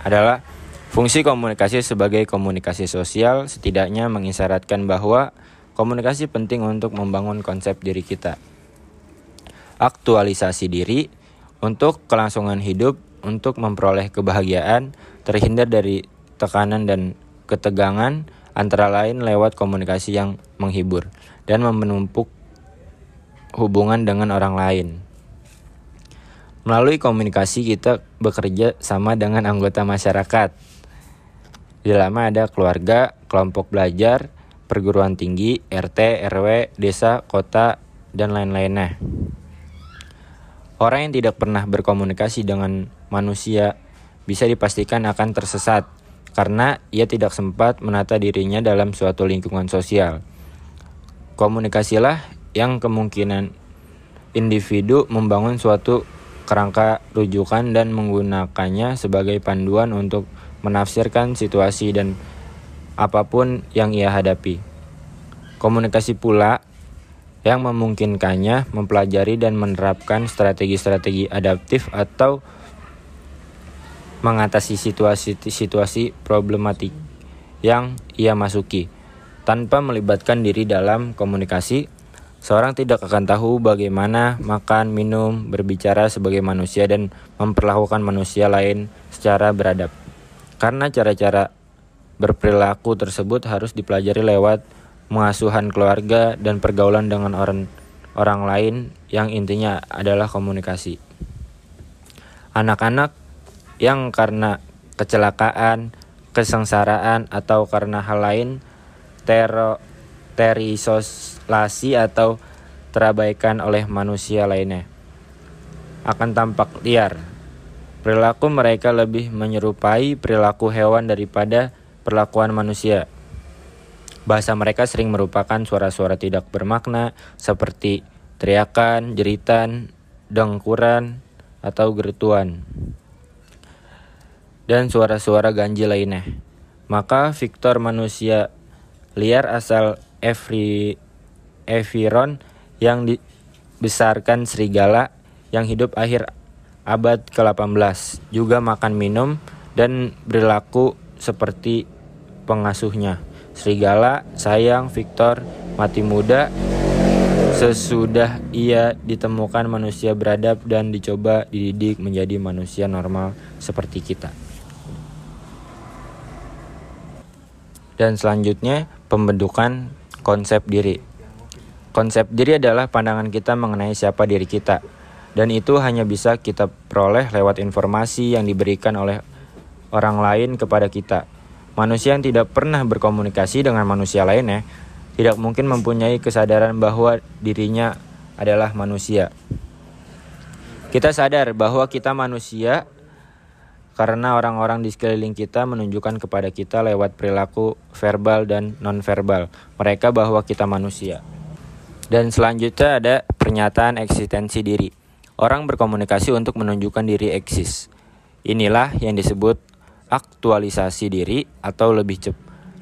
adalah fungsi komunikasi sebagai komunikasi sosial setidaknya mengisyaratkan bahwa komunikasi penting untuk membangun konsep diri kita aktualisasi diri untuk kelangsungan hidup, untuk memperoleh kebahagiaan, terhindar dari tekanan dan ketegangan antara lain lewat komunikasi yang menghibur dan menumpuk hubungan dengan orang lain. Melalui komunikasi kita bekerja sama dengan anggota masyarakat. Di dalamnya ada keluarga, kelompok belajar, perguruan tinggi, RT, RW, desa, kota, dan lain-lainnya. Orang yang tidak pernah berkomunikasi dengan manusia bisa dipastikan akan tersesat karena ia tidak sempat menata dirinya dalam suatu lingkungan sosial. Komunikasilah yang kemungkinan individu membangun suatu kerangka rujukan dan menggunakannya sebagai panduan untuk menafsirkan situasi dan apa pun yang ia hadapi. Komunikasi pula yang memungkinkannya mempelajari dan menerapkan strategi-strategi adaptif atau mengatasi situasi-situasi problematik yang ia masuki. Tanpa melibatkan diri dalam komunikasi, seorang tidak akan tahu bagaimana makan, minum, berbicara sebagai manusia dan memperlakukan manusia lain secara beradab. Karena cara-cara berperilaku tersebut harus dipelajari lewat pengasuhan keluarga dan pergaulan dengan orang orang lain yang intinya adalah komunikasi. Anak-anak yang karena kecelakaan, kesengsaraan atau karena hal lain tero terisolasi atau terabaikan oleh manusia lainnya akan tampak liar Perilaku mereka lebih menyerupai perilaku hewan daripada perlakuan manusia. Bahasa mereka sering merupakan suara-suara tidak bermakna seperti teriakan, jeritan, dengkuran, atau gerutuan. Dan suara-suara ganjil lainnya. Maka Victor manusia liar asal Evri, Eviron yang dibesarkan serigala yang hidup akhir abad ke-18 juga makan minum dan berlaku seperti pengasuhnya. Serigala, sayang, Victor, mati muda sesudah ia ditemukan manusia beradab dan dicoba dididik menjadi manusia normal seperti kita. Dan selanjutnya pembentukan konsep diri. Konsep diri adalah pandangan kita mengenai siapa diri kita dan itu hanya bisa kita peroleh lewat informasi yang diberikan oleh orang lain kepada kita. Manusia yang tidak pernah berkomunikasi dengan manusia lainnya tidak mungkin mempunyai kesadaran bahwa dirinya adalah manusia. Kita sadar bahwa kita manusia karena orang-orang di sekeliling kita menunjukkan kepada kita lewat perilaku verbal dan nonverbal mereka bahwa kita manusia. Dan selanjutnya ada pernyataan eksistensi diri. Orang berkomunikasi untuk menunjukkan diri eksis. Inilah yang disebut aktualisasi diri atau lebih cep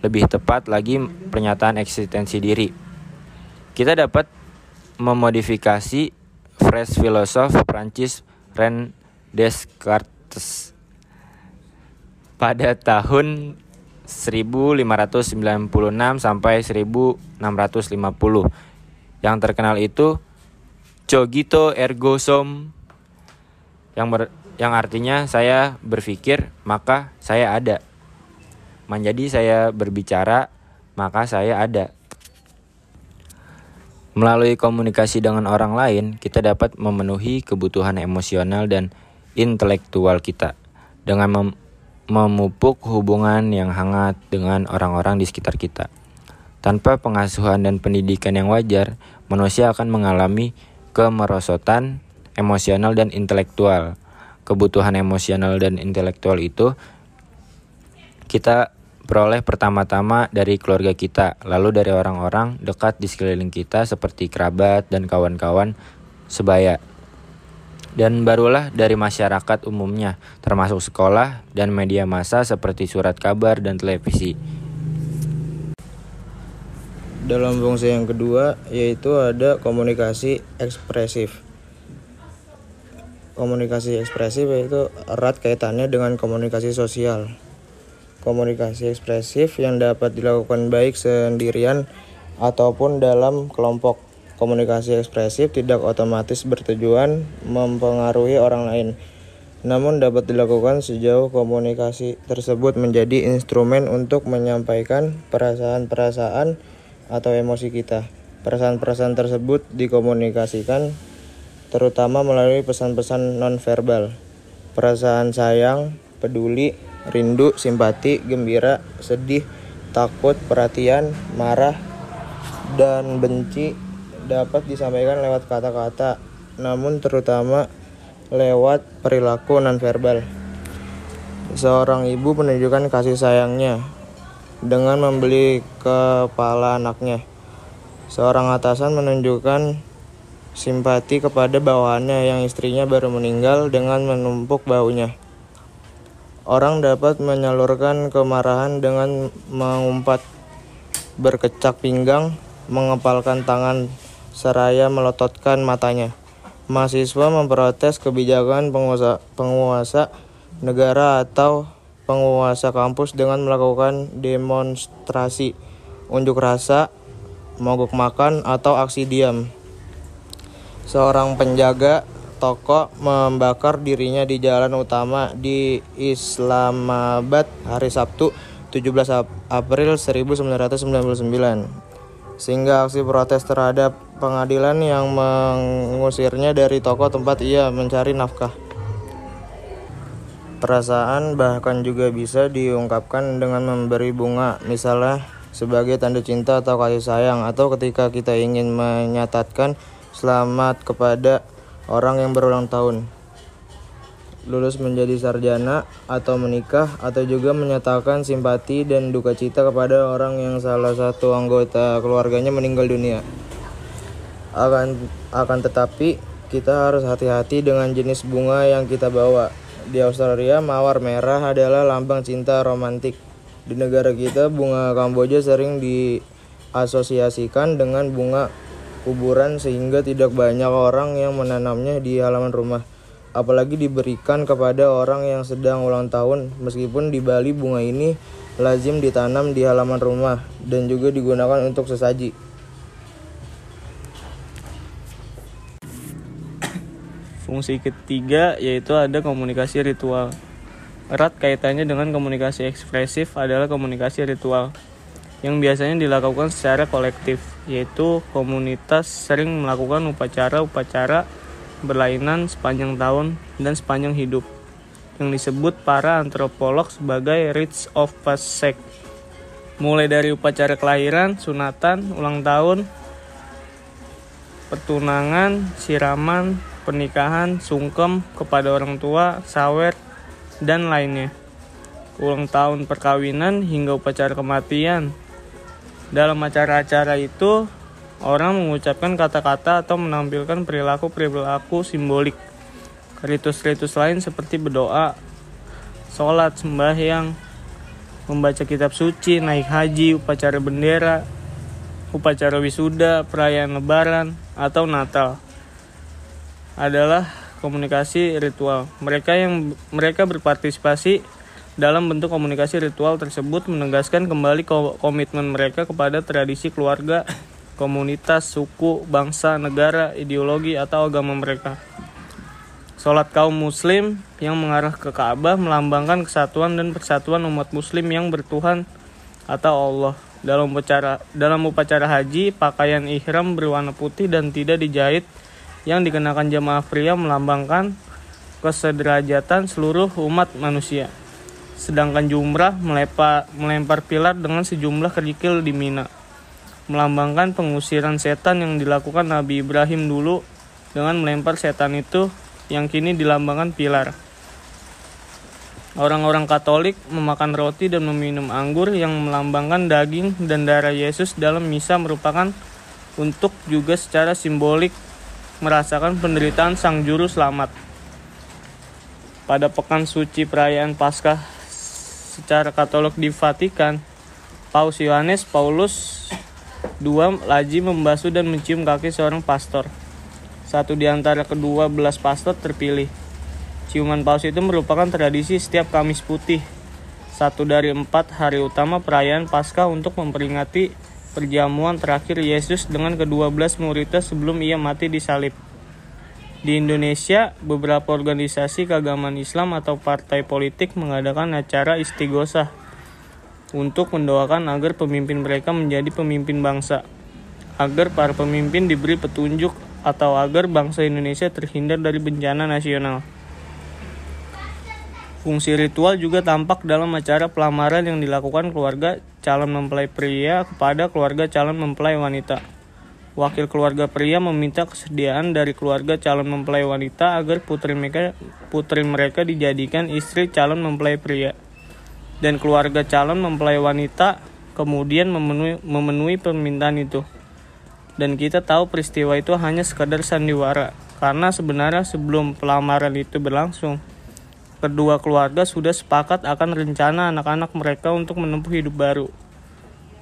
lebih tepat lagi pernyataan eksistensi diri. Kita dapat memodifikasi phrase filosof Prancis Ren Descartes pada tahun 1596 sampai 1650. Yang terkenal itu Cogito ergo sum yang ber, yang artinya saya berpikir maka saya ada. Menjadi saya berbicara maka saya ada. Melalui komunikasi dengan orang lain, kita dapat memenuhi kebutuhan emosional dan intelektual kita dengan mem memupuk hubungan yang hangat dengan orang-orang di sekitar kita. Tanpa pengasuhan dan pendidikan yang wajar, manusia akan mengalami kemerosotan emosional dan intelektual. Kebutuhan emosional dan intelektual itu kita peroleh pertama-tama dari keluarga kita, lalu dari orang-orang dekat di sekeliling kita seperti kerabat dan kawan-kawan sebaya. Dan barulah dari masyarakat umumnya, termasuk sekolah dan media massa seperti surat kabar dan televisi. Dalam fungsi yang kedua yaitu ada komunikasi ekspresif. Komunikasi ekspresif yaitu erat kaitannya dengan komunikasi sosial. Komunikasi ekspresif yang dapat dilakukan baik sendirian ataupun dalam kelompok. Komunikasi ekspresif tidak otomatis bertujuan mempengaruhi orang lain. namun dapat dilakukan sejauh komunikasi tersebut menjadi instrumen untuk menyampaikan perasaan-perasaan atau emosi kita. Perasaan-perasaan tersebut dikomunikasikan terutama melalui pesan-pesan nonverbal. Perasaan sayang, peduli, rindu, simpati, gembira, sedih, takut, perhatian, marah, dan benci dapat disampaikan lewat kata-kata, namun terutama lewat perilaku nonverbal. Seorang ibu menunjukkan kasih sayangnya dengan membeli kepala anaknya. Seorang atasan menunjukkan simpati kepada bawahannya yang istrinya baru meninggal dengan menumpuk baunya. Orang dapat menyalurkan kemarahan dengan mengumpat, berkecak pinggang, mengepalkan tangan, seraya melototkan matanya. Mahasiswa memprotes kebijakan penguasa, penguasa negara atau penguasa kampus dengan melakukan demonstrasi, unjuk rasa, mogok makan, atau aksi diam. Seorang penjaga toko membakar dirinya di jalan utama di Islamabad hari Sabtu 17 April 1999 sehingga aksi protes terhadap pengadilan yang mengusirnya dari toko tempat ia mencari nafkah. Perasaan bahkan juga bisa diungkapkan dengan memberi bunga, misalnya sebagai tanda cinta atau kasih sayang, atau ketika kita ingin menyatakan selamat kepada orang yang berulang tahun lulus menjadi sarjana atau menikah atau juga menyatakan simpati dan duka cita kepada orang yang salah satu anggota keluarganya meninggal dunia. Akan akan tetapi kita harus hati-hati dengan jenis bunga yang kita bawa. Di Australia, mawar merah adalah lambang cinta romantik. Di negara kita, bunga Kamboja sering diasosiasikan dengan bunga kuburan sehingga tidak banyak orang yang menanamnya di halaman rumah apalagi diberikan kepada orang yang sedang ulang tahun. Meskipun di Bali bunga ini lazim ditanam di halaman rumah dan juga digunakan untuk sesaji. Fungsi ketiga yaitu ada komunikasi ritual. Erat kaitannya dengan komunikasi ekspresif adalah komunikasi ritual yang biasanya dilakukan secara kolektif, yaitu komunitas sering melakukan upacara-upacara berlainan sepanjang tahun dan sepanjang hidup yang disebut para antropolog sebagai rites of passage mulai dari upacara kelahiran, sunatan, ulang tahun, pertunangan, siraman, pernikahan, sungkem kepada orang tua, sawer, dan lainnya. Ulang tahun perkawinan hingga upacara kematian. Dalam acara-acara itu, Orang mengucapkan kata-kata atau menampilkan perilaku-perilaku simbolik. Ritus-ritus lain seperti berdoa, sholat, sembahyang, membaca kitab suci, naik haji, upacara bendera, upacara wisuda, perayaan lebaran, atau Natal adalah komunikasi ritual. Mereka yang mereka berpartisipasi dalam bentuk komunikasi ritual tersebut menegaskan kembali komitmen mereka kepada tradisi keluarga komunitas, suku, bangsa, negara, ideologi, atau agama mereka. Sholat kaum muslim yang mengarah ke Ka'bah melambangkan kesatuan dan persatuan umat muslim yang bertuhan atau Allah. Dalam upacara, dalam upacara haji, pakaian ihram berwarna putih dan tidak dijahit yang dikenakan jamaah pria melambangkan kesederajatan seluruh umat manusia. Sedangkan jumrah melempar, melempar pilar dengan sejumlah kerikil di Mina melambangkan pengusiran setan yang dilakukan Nabi Ibrahim dulu dengan melempar setan itu yang kini dilambangkan pilar. Orang-orang Katolik memakan roti dan meminum anggur yang melambangkan daging dan darah Yesus dalam misa merupakan untuk juga secara simbolik merasakan penderitaan Sang Juru Selamat. Pada pekan suci perayaan Paskah secara Katolik di Vatikan, Paus Yohanes Paulus Dua, Laji membasuh dan mencium kaki seorang pastor. Satu di antara kedua belas pastor terpilih. Ciuman paus itu merupakan tradisi setiap Kamis Putih. Satu dari empat hari utama perayaan Paskah untuk memperingati perjamuan terakhir Yesus dengan kedua belas muridnya sebelum ia mati di salib. Di Indonesia, beberapa organisasi keagamaan Islam atau partai politik mengadakan acara istighosah untuk mendoakan agar pemimpin mereka menjadi pemimpin bangsa, agar para pemimpin diberi petunjuk atau agar bangsa Indonesia terhindar dari bencana nasional. Fungsi ritual juga tampak dalam acara pelamaran yang dilakukan keluarga calon mempelai pria kepada keluarga calon mempelai wanita. Wakil keluarga pria meminta kesediaan dari keluarga calon mempelai wanita agar putri mereka, putri mereka dijadikan istri calon mempelai pria. Dan keluarga calon mempelai wanita kemudian memenuhi, memenuhi permintaan itu. Dan kita tahu peristiwa itu hanya sekadar sandiwara, karena sebenarnya sebelum pelamaran itu berlangsung, kedua keluarga sudah sepakat akan rencana anak-anak mereka untuk menempuh hidup baru.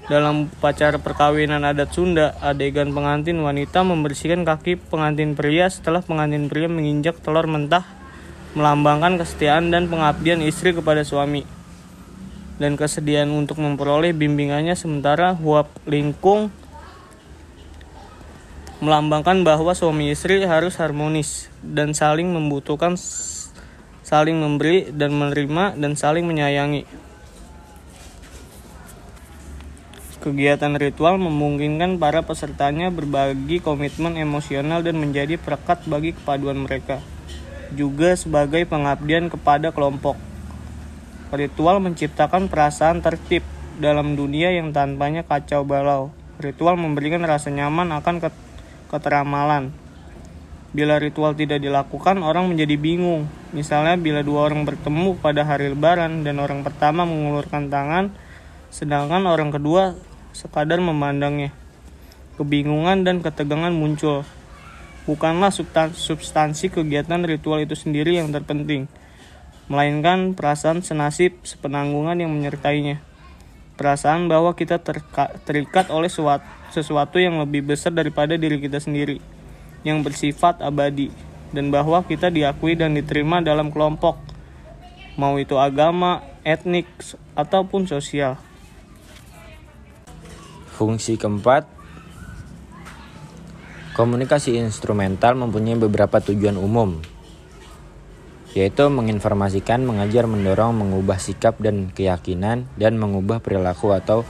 Dalam upacara perkawinan adat Sunda, adegan pengantin wanita membersihkan kaki pengantin pria setelah pengantin pria menginjak telur mentah, melambangkan kesetiaan dan pengabdian istri kepada suami. Dan kesediaan untuk memperoleh bimbingannya sementara huap lingkung melambangkan bahwa suami istri harus harmonis dan saling membutuhkan saling memberi dan menerima dan saling menyayangi. Kegiatan ritual memungkinkan para pesertanya berbagi komitmen emosional dan menjadi perekat bagi kepaduan mereka, juga sebagai pengabdian kepada kelompok. Ritual menciptakan perasaan tertib dalam dunia yang tanpanya kacau balau. Ritual memberikan rasa nyaman akan keteramalan. Bila ritual tidak dilakukan, orang menjadi bingung. Misalnya, bila dua orang bertemu pada hari Lebaran dan orang pertama mengulurkan tangan, sedangkan orang kedua sekadar memandangnya. Kebingungan dan ketegangan muncul. Bukanlah substansi kegiatan ritual itu sendiri yang terpenting, melainkan perasaan senasib sepenanggungan yang menyertainya. Perasaan bahwa kita terikat oleh sesuatu yang lebih besar daripada diri kita sendiri, yang bersifat abadi, dan bahwa kita diakui dan diterima dalam kelompok, mau itu agama, etnik, ataupun sosial. Fungsi keempat, komunikasi instrumental mempunyai beberapa tujuan umum, yaitu menginformasikan, mengajar, mendorong, mengubah sikap dan keyakinan, dan mengubah perilaku atau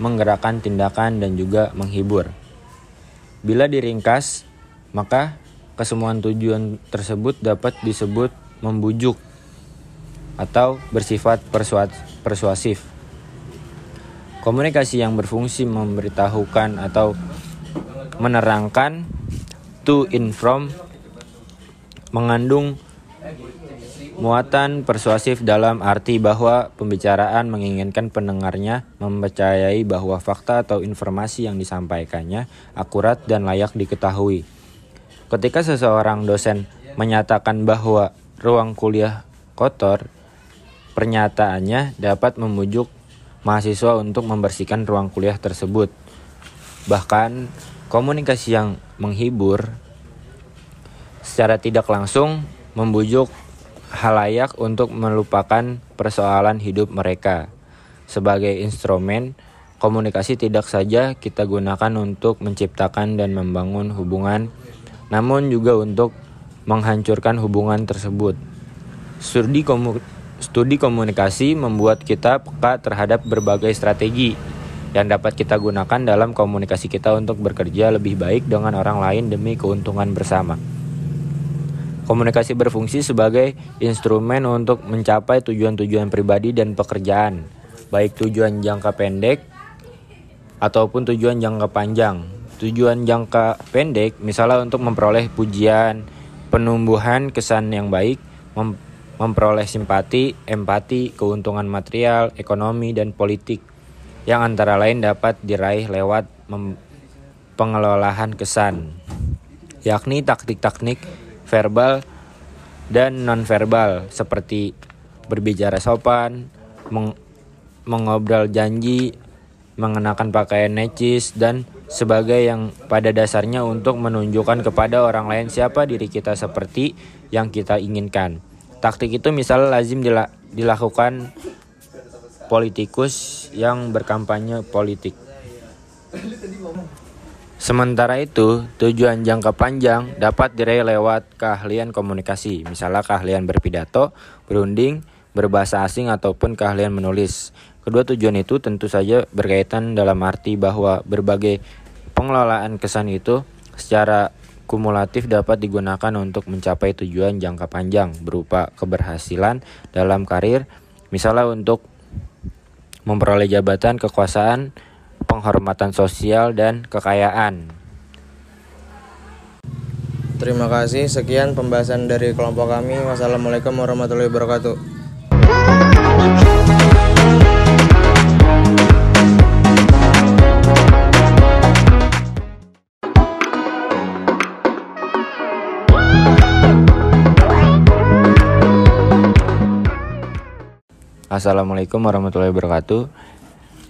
menggerakkan tindakan dan juga menghibur. Bila diringkas, maka kesemuan tujuan tersebut dapat disebut membujuk atau bersifat persuasif. Komunikasi yang berfungsi memberitahukan atau menerangkan to inform mengandung muatan persuasif dalam arti bahwa pembicaraan menginginkan pendengarnya mempercayai bahwa fakta atau informasi yang disampaikannya akurat dan layak diketahui. Ketika seseorang dosen menyatakan bahwa ruang kuliah kotor, pernyataannya dapat memujuk mahasiswa untuk membersihkan ruang kuliah tersebut. Bahkan komunikasi yang menghibur secara tidak langsung membujuk halayak untuk melupakan persoalan hidup mereka. Sebagai instrumen, komunikasi tidak saja kita gunakan untuk menciptakan dan membangun hubungan, namun juga untuk menghancurkan hubungan tersebut. Studi Studi komunikasi membuat kita peka terhadap berbagai strategi yang dapat kita gunakan dalam komunikasi kita untuk bekerja lebih baik dengan orang lain demi keuntungan bersama. Komunikasi berfungsi sebagai instrumen untuk mencapai tujuan-tujuan pribadi dan pekerjaan, baik tujuan jangka pendek ataupun tujuan jangka panjang. Tujuan jangka pendek misalnya untuk memperoleh pujian, penumbuhan kesan yang baik, memperoleh simpati, empati, keuntungan material, ekonomi, dan politik yang antara lain dapat diraih lewat pengelolaan kesan, yakni taktik-taktik verbal dan nonverbal seperti berbicara sopan, meng mengobrol janji, mengenakan pakaian necis, dan sebagai yang pada dasarnya untuk menunjukkan kepada orang lain siapa diri kita seperti yang kita inginkan. Taktik itu misalnya lazim dilakukan politikus yang berkampanye politik. Sementara itu, tujuan jangka panjang dapat diraih lewat keahlian komunikasi, misalnya keahlian berpidato, berunding, berbahasa asing ataupun keahlian menulis. Kedua tujuan itu tentu saja berkaitan dalam arti bahwa berbagai pengelolaan kesan itu secara kumulatif dapat digunakan untuk mencapai tujuan jangka panjang berupa keberhasilan dalam karir, misalnya untuk memperoleh jabatan kekuasaan, penghormatan sosial, dan kekayaan. Terima kasih. Sekian pembahasan dari kelompok kami. Wassalamualaikum warahmatullahi wabarakatuh. Assalamualaikum warahmatullahi wabarakatuh.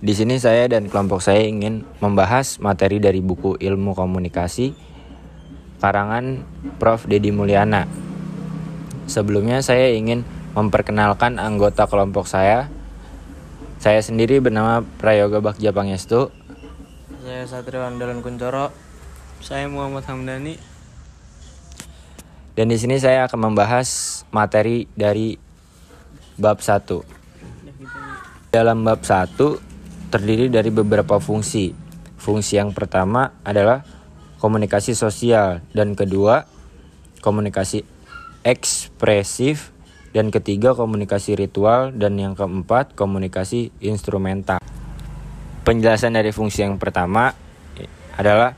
Di sini saya dan kelompok saya ingin membahas materi dari buku Ilmu Komunikasi karangan Prof. Dedi Mulyana. Sebelumnya saya ingin memperkenalkan anggota kelompok saya. Saya sendiri bernama Prayoga Bagja Pangestu. Saya Satrio Andalan Kuncoro. Saya Muhammad Hamdani. Dan di sini saya akan membahas materi dari bab 1. Dalam bab 1 terdiri dari beberapa fungsi. Fungsi yang pertama adalah komunikasi sosial dan kedua komunikasi ekspresif dan ketiga komunikasi ritual dan yang keempat komunikasi instrumental. Penjelasan dari fungsi yang pertama adalah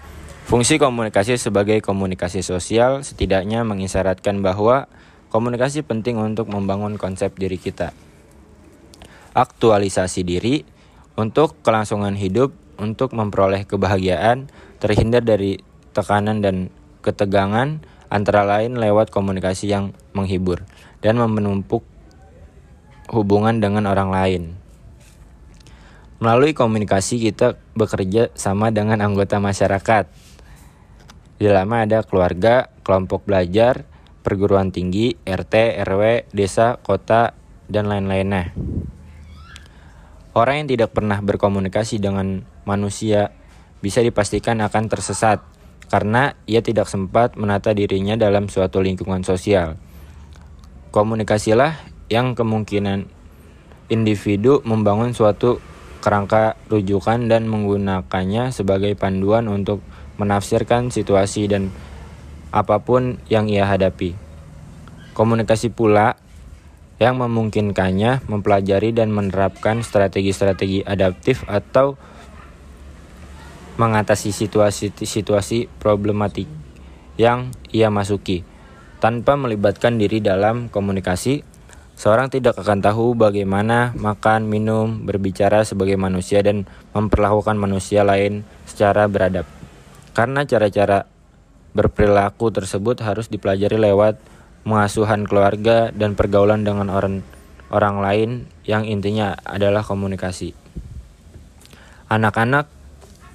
fungsi komunikasi sebagai komunikasi sosial setidaknya mengisyaratkan bahwa komunikasi penting untuk membangun konsep diri kita. Aktualisasi diri untuk kelangsungan hidup, untuk memperoleh kebahagiaan, terhindar dari tekanan dan ketegangan, antara lain lewat komunikasi yang menghibur dan menumpuk hubungan dengan orang lain. Melalui komunikasi kita bekerja sama dengan anggota masyarakat. Di dalamnya ada keluarga, kelompok belajar, perguruan tinggi, RT, RW, desa, kota, dan lain-lainnya. Orang yang tidak pernah berkomunikasi dengan manusia bisa dipastikan akan tersesat karena ia tidak sempat menata dirinya dalam suatu lingkungan sosial. Komunikasilah yang kemungkinan individu membangun suatu kerangka rujukan dan menggunakannya sebagai panduan untuk menafsirkan situasi dan apa pun yang ia hadapi. Komunikasi pula yang memungkinkannya mempelajari dan menerapkan strategi-strategi adaptif atau mengatasi situasi-situasi problematik yang ia masuki. Tanpa melibatkan diri dalam komunikasi, seorang tidak akan tahu bagaimana makan, minum, berbicara sebagai manusia dan memperlakukan manusia lain secara beradab. Karena cara-cara berperilaku tersebut harus dipelajari lewat mengasuhan keluarga dan pergaulan dengan orang orang lain yang intinya adalah komunikasi. Anak-anak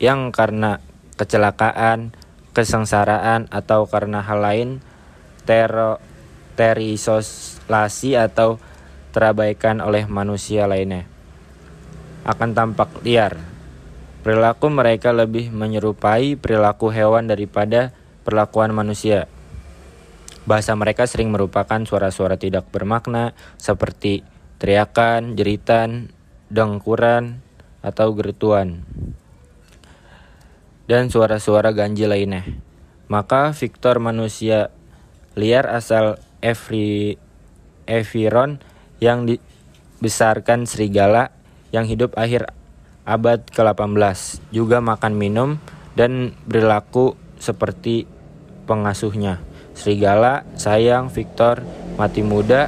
yang karena kecelakaan, kesengsaraan atau karena hal lain tero terisolasi atau terabaikan oleh manusia lainnya akan tampak liar. Perilaku mereka lebih menyerupai perilaku hewan daripada perlakuan manusia. Bahasa mereka sering merupakan suara-suara tidak bermakna seperti teriakan, jeritan, dengkuran, atau gerutuan. Dan suara-suara ganjil lainnya. Maka Victor manusia liar asal Evri, Eviron yang dibesarkan serigala yang hidup akhir abad ke-18 juga makan minum dan berlaku seperti pengasuhnya. Serigala, Sayang, Victor, mati muda.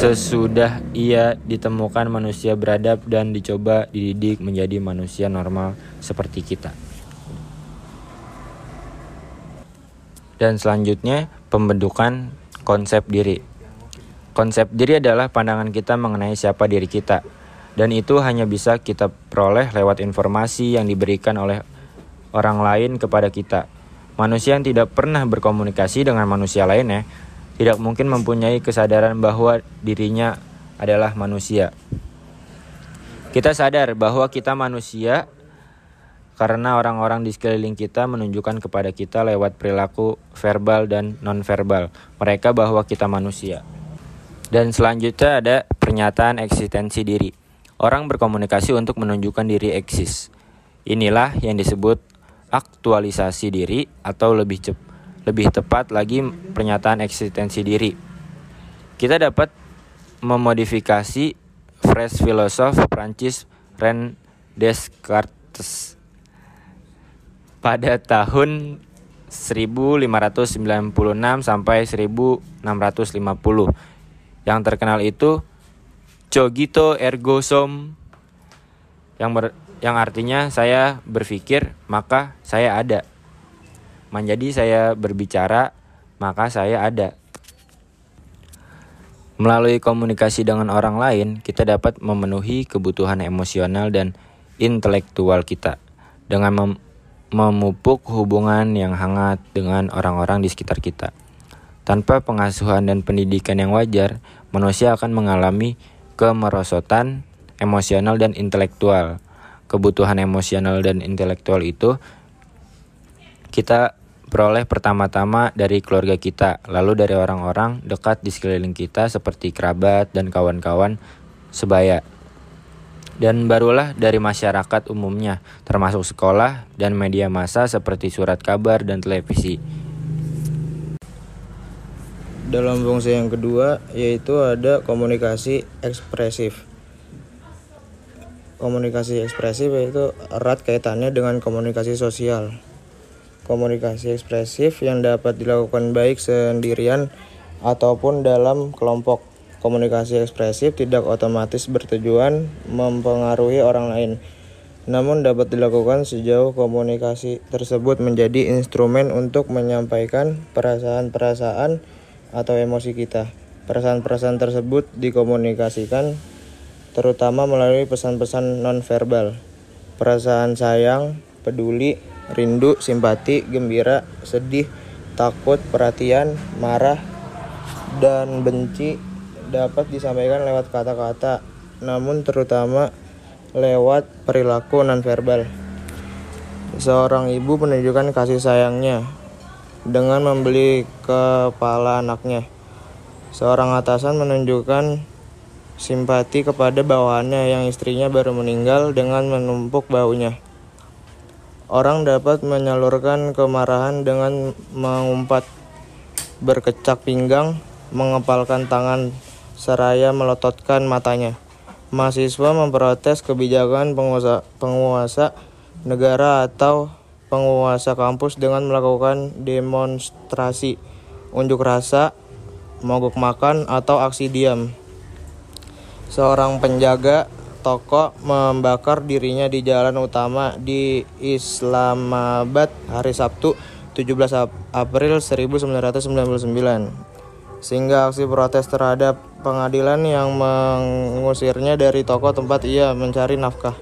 Sesudah ia ditemukan manusia beradab dan dicoba dididik menjadi manusia normal seperti kita. Dan selanjutnya pembentukan konsep diri. Konsep diri adalah pandangan kita mengenai siapa diri kita. Dan itu hanya bisa kita peroleh lewat informasi yang diberikan oleh orang lain kepada kita Manusia yang tidak pernah berkomunikasi dengan manusia lainnya tidak mungkin mempunyai kesadaran bahwa dirinya adalah manusia. Kita sadar bahwa kita manusia karena orang-orang di sekeliling kita menunjukkan kepada kita lewat perilaku verbal dan nonverbal mereka bahwa kita manusia. Dan selanjutnya ada pernyataan eksistensi diri. Orang berkomunikasi untuk menunjukkan diri eksis. Inilah yang disebut aktualisasi diri atau lebih cepat lebih tepat lagi pernyataan eksistensi diri. Kita dapat memodifikasi phrase filosof Prancis Ren Descartes pada tahun 1596 sampai 1650. Yang terkenal itu cogito ergo sum yang ber, yang artinya saya berpikir maka saya ada. Menjadi saya berbicara maka saya ada. Melalui komunikasi dengan orang lain, kita dapat memenuhi kebutuhan emosional dan intelektual kita dengan mem memupuk hubungan yang hangat dengan orang-orang di sekitar kita. Tanpa pengasuhan dan pendidikan yang wajar, manusia akan mengalami kemerosotan emosional dan intelektual. Kebutuhan emosional dan intelektual itu kita peroleh pertama-tama dari keluarga kita, lalu dari orang-orang dekat di sekeliling kita seperti kerabat dan kawan-kawan sebaya dan barulah dari masyarakat umumnya, termasuk sekolah dan media massa seperti surat kabar dan televisi. Dalam fungsi yang kedua yaitu ada komunikasi ekspresif. Komunikasi ekspresif yaitu erat kaitannya dengan komunikasi sosial. Komunikasi ekspresif yang dapat dilakukan baik sendirian ataupun dalam kelompok Komunikasi ekspresif tidak otomatis bertujuan mempengaruhi orang lain, namun dapat dilakukan sejauh komunikasi tersebut menjadi instrumen untuk menyampaikan perasaan-perasaan atau emosi kita. Perasaan-perasaan tersebut dikomunikasikan terutama melalui pesan-pesan nonverbal. Perasaan sayang, peduli, rindu, simpati, gembira, sedih, takut, perhatian, marah, dan benci dapat disampaikan lewat kata-kata, namun terutama lewat perilaku nonverbal. Seorang ibu menunjukkan kasih sayangnya dengan membeli kepala anaknya. Seorang atasan menunjukkan simpati kepada bawahannya yang istrinya baru meninggal dengan menumpuk baunya. Orang dapat menyalurkan kemarahan dengan mengumpat, berkecak pinggang, mengepalkan tangan seraya melototkan matanya. Mahasiswa memprotes kebijakan penguasa, penguasa negara atau penguasa kampus dengan melakukan demonstrasi, unjuk rasa, mogok makan, atau aksi diam. Seorang penjaga toko membakar dirinya di jalan utama di Islamabad hari Sabtu 17 April 1999 sehingga aksi protes terhadap pengadilan yang mengusirnya dari toko tempat ia mencari nafkah.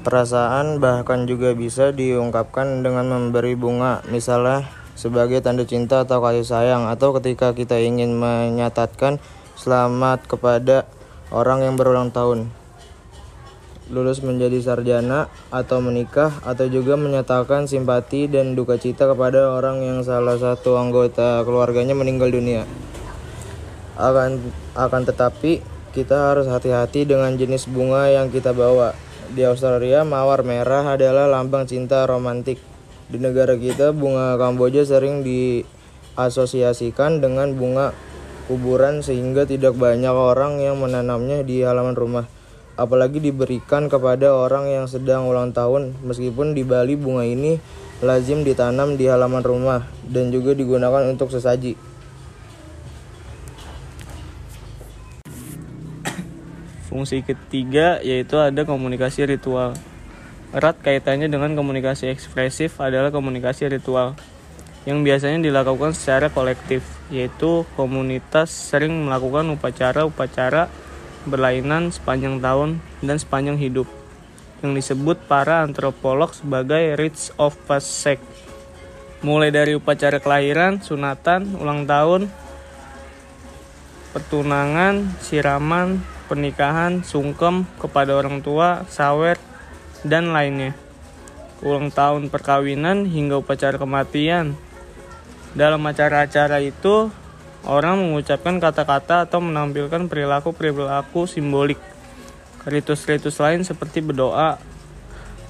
Perasaan bahkan juga bisa diungkapkan dengan memberi bunga, misalnya sebagai tanda cinta atau kasih sayang, atau ketika kita ingin menyatakan selamat kepada orang yang berulang tahun lulus menjadi sarjana atau menikah atau juga menyatakan simpati dan duka cita kepada orang yang salah satu anggota keluarganya meninggal dunia. Akan akan tetapi kita harus hati-hati dengan jenis bunga yang kita bawa. Di Australia, mawar merah adalah lambang cinta romantik. Di negara kita, bunga Kamboja sering diasosiasikan dengan bunga kuburan sehingga tidak banyak orang yang menanamnya di halaman rumah apalagi diberikan kepada orang yang sedang ulang tahun. Meskipun di Bali bunga ini lazim ditanam di halaman rumah dan juga digunakan untuk sesaji. Fungsi ketiga yaitu ada komunikasi ritual. Erat kaitannya dengan komunikasi ekspresif adalah komunikasi ritual yang biasanya dilakukan secara kolektif, yaitu komunitas sering melakukan upacara-upacara berlainan sepanjang tahun dan sepanjang hidup yang disebut para antropolog sebagai rites of passage mulai dari upacara kelahiran, sunatan, ulang tahun, pertunangan, siraman, pernikahan, sungkem kepada orang tua, sawer, dan lainnya. Ulang tahun perkawinan hingga upacara kematian. Dalam acara-acara itu, orang mengucapkan kata-kata atau menampilkan perilaku-perilaku simbolik. Ritus-ritus lain seperti berdoa,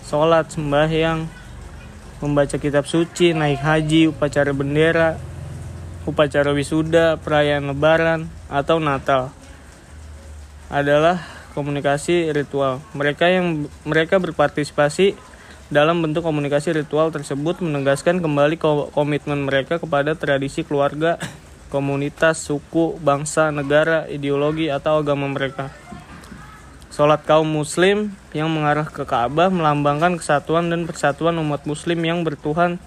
sholat, sembahyang, membaca kitab suci, naik haji, upacara bendera, upacara wisuda, perayaan lebaran, atau Natal adalah komunikasi ritual. Mereka yang mereka berpartisipasi dalam bentuk komunikasi ritual tersebut menegaskan kembali komitmen mereka kepada tradisi keluarga, komunitas, suku, bangsa, negara, ideologi, atau agama mereka. Sholat kaum muslim yang mengarah ke Ka'bah melambangkan kesatuan dan persatuan umat muslim yang bertuhan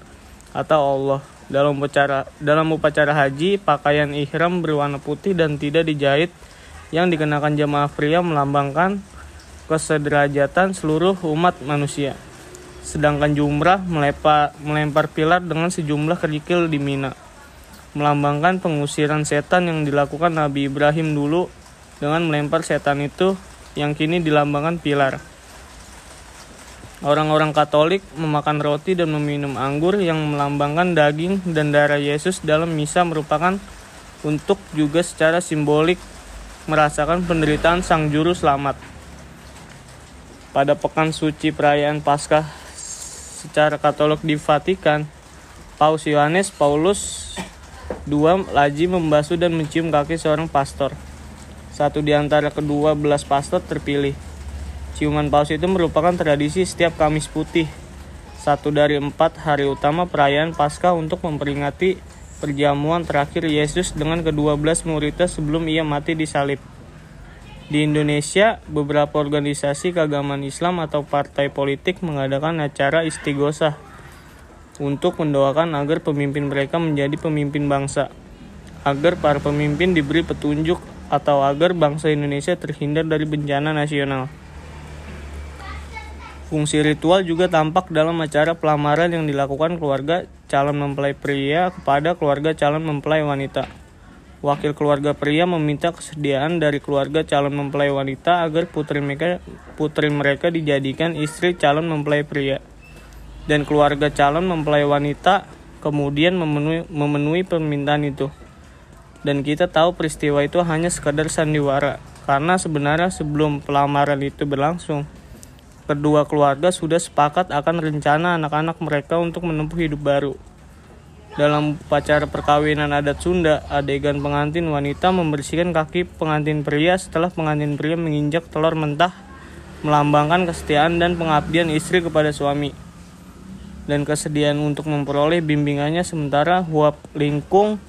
atau Allah. Dalam upacara dalam upacara haji, pakaian ihram berwarna putih dan tidak dijahit yang dikenakan jemaah pria melambangkan kesederajatan seluruh umat manusia. Sedangkan jumrah melempar, melempar pilar dengan sejumlah kerikil di Mina. Melambangkan pengusiran setan yang dilakukan Nabi Ibrahim dulu dengan melempar setan itu yang kini dilambangkan pilar. Orang-orang Katolik memakan roti dan meminum anggur yang melambangkan daging dan darah Yesus dalam misa merupakan untuk juga secara simbolik merasakan penderitaan Sang Juru Selamat. Pada pekan suci perayaan Paskah secara Katolik di Vatikan, Paus Yohanes Paulus II laji membasuh dan mencium kaki seorang pastor. Satu di antara kedua belas pastor terpilih. Ciuman paus itu merupakan tradisi setiap Kamis Putih, satu dari empat hari utama perayaan Paskah untuk memperingati perjamuan terakhir Yesus dengan kedua belas muridnya sebelum ia mati di salib. Di Indonesia, beberapa organisasi keagamaan Islam atau partai politik mengadakan acara istighosah untuk mendoakan agar pemimpin mereka menjadi pemimpin bangsa, agar para pemimpin diberi petunjuk atau agar bangsa Indonesia terhindar dari bencana nasional. Fungsi ritual juga tampak dalam acara pelamaran yang dilakukan keluarga calon mempelai pria kepada keluarga calon mempelai wanita. Wakil keluarga pria meminta kesediaan dari keluarga calon mempelai wanita agar putri mereka, putri mereka dijadikan istri calon mempelai pria. Dan keluarga calon mempelai wanita kemudian memenuhi, memenuhi permintaan itu. Dan kita tahu peristiwa itu hanya sekadar sandiwara, karena sebenarnya sebelum pelamaran itu berlangsung, kedua keluarga sudah sepakat akan rencana anak-anak mereka untuk menempuh hidup baru. Dalam upacara perkawinan adat Sunda, adegan pengantin wanita membersihkan kaki pengantin pria setelah pengantin pria menginjak telur mentah, melambangkan kesetiaan dan pengabdian istri kepada suami. Dan kesediaan untuk memperoleh bimbingannya sementara huap lingkung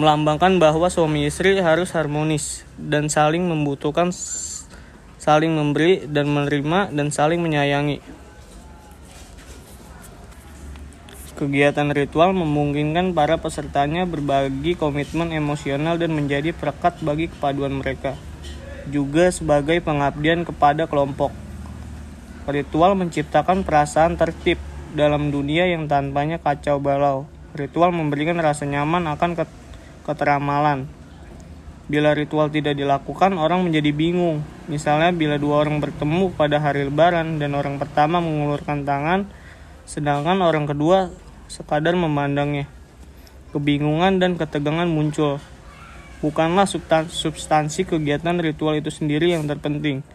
melambangkan bahwa suami istri harus harmonis dan saling membutuhkan saling memberi dan menerima dan saling menyayangi. Kegiatan ritual memungkinkan para pesertanya berbagi komitmen emosional dan menjadi perekat bagi kepaduan mereka, juga sebagai pengabdian kepada kelompok. Ritual menciptakan perasaan tertib dalam dunia yang tanpanya kacau balau. Ritual memberikan rasa nyaman akan keteramalan. Bila ritual tidak dilakukan, orang menjadi bingung. Misalnya, bila dua orang bertemu pada hari Lebaran dan orang pertama mengulurkan tangan, sedangkan orang kedua sekadar memandangnya. Kebingungan dan ketegangan muncul. Bukanlah substansi kegiatan ritual itu sendiri yang terpenting,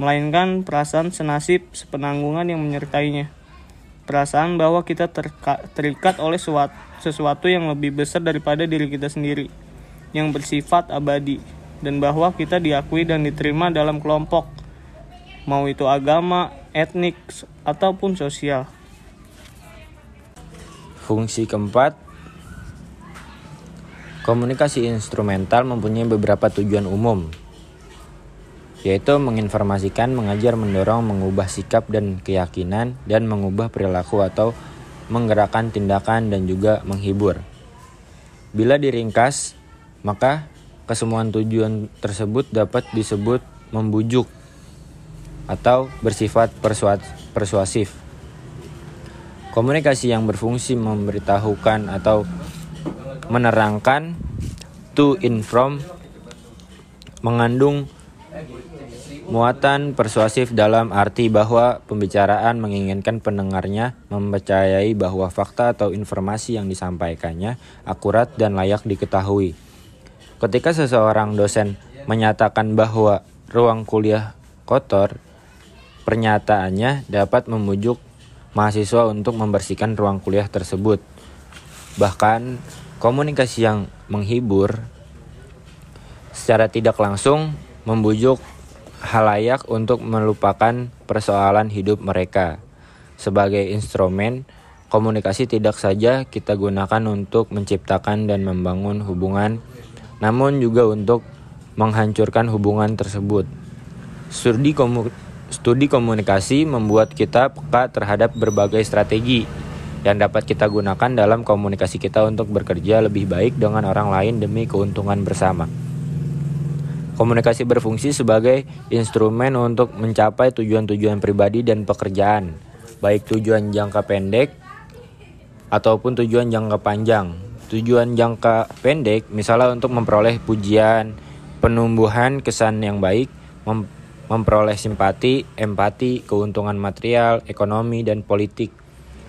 melainkan perasaan senasib sepenanggungan yang menyertainya. Perasaan bahwa kita terikat oleh sesuatu yang lebih besar daripada diri kita sendiri, yang bersifat abadi, dan bahwa kita diakui dan diterima dalam kelompok, mau itu agama, etnik, ataupun sosial. Fungsi keempat, komunikasi instrumental mempunyai beberapa tujuan umum, yaitu menginformasikan, mengajar, mendorong, mengubah sikap dan keyakinan, dan mengubah perilaku atau menggerakkan tindakan dan juga menghibur. Bila diringkas, maka kesemuan tujuan tersebut dapat disebut membujuk atau bersifat persuasif. Komunikasi yang berfungsi memberitahukan atau menerangkan to inform mengandung Muatan persuasif dalam arti bahwa pembicaraan menginginkan pendengarnya mempercayai bahwa fakta atau informasi yang disampaikannya akurat dan layak diketahui. Ketika seseorang dosen menyatakan bahwa ruang kuliah kotor, pernyataannya dapat memujuk mahasiswa untuk membersihkan ruang kuliah tersebut. Bahkan komunikasi yang menghibur secara tidak langsung membujuk halayak untuk melupakan persoalan hidup mereka. Sebagai instrumen, komunikasi tidak saja kita gunakan untuk menciptakan dan membangun hubungan, namun juga untuk menghancurkan hubungan tersebut. Studi, studi komunikasi membuat kita peka terhadap berbagai strategi yang dapat kita gunakan dalam komunikasi kita untuk bekerja lebih baik dengan orang lain demi keuntungan bersama. Komunikasi berfungsi sebagai instrumen untuk mencapai tujuan-tujuan pribadi dan pekerjaan, baik tujuan jangka pendek ataupun tujuan jangka panjang. Tujuan jangka pendek misalnya untuk memperoleh pujian, penumbuhan kesan yang baik, memperoleh simpati, empati, keuntungan material, ekonomi, dan politik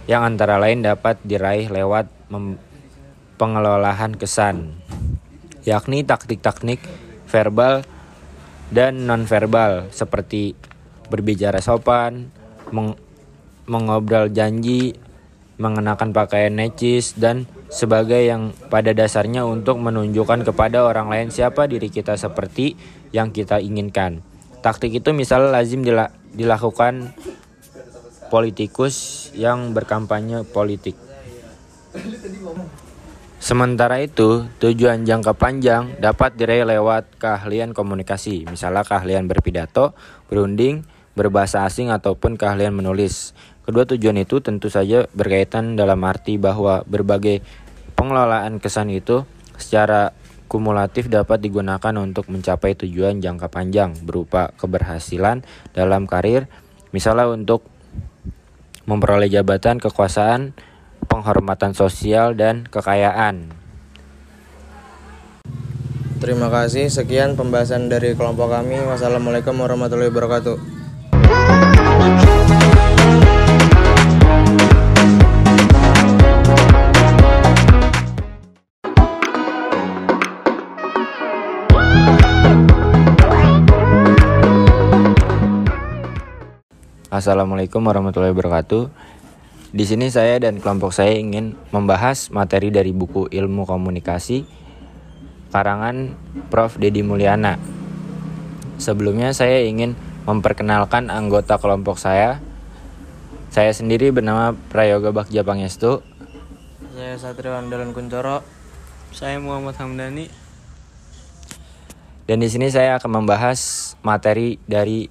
yang antara lain dapat diraih lewat pengelolaan kesan, yakni taktik-taktik verbal dan nonverbal seperti berbicara sopan, meng mengobrol janji, mengenakan pakaian necis dan sebagai yang pada dasarnya untuk menunjukkan kepada orang lain siapa diri kita seperti yang kita inginkan. Taktik itu misalnya lazim dila dilakukan politikus yang berkampanye politik. Sementara itu, tujuan jangka panjang dapat diraih lewat keahlian komunikasi, misalnya keahlian berpidato, berunding, berbahasa asing ataupun keahlian menulis. Kedua tujuan itu tentu saja berkaitan dalam arti bahwa berbagai pengelolaan kesan itu secara kumulatif dapat digunakan untuk mencapai tujuan jangka panjang berupa keberhasilan dalam karir, misalnya untuk memperoleh jabatan kekuasaan, penghormatan sosial, dan kekayaan. Terima kasih. Sekian pembahasan dari kelompok kami. Wassalamualaikum warahmatullahi wabarakatuh. Assalamualaikum warahmatullahi wabarakatuh. Di sini saya dan kelompok saya ingin membahas materi dari buku Ilmu Komunikasi karangan Prof. Dedi Mulyana. Sebelumnya saya ingin memperkenalkan anggota kelompok saya. Saya sendiri bernama Prayoga Bakja Pangestu. Saya Satrio Andalan Kuncoro. Saya Muhammad Hamdani. Dan di sini saya akan membahas materi dari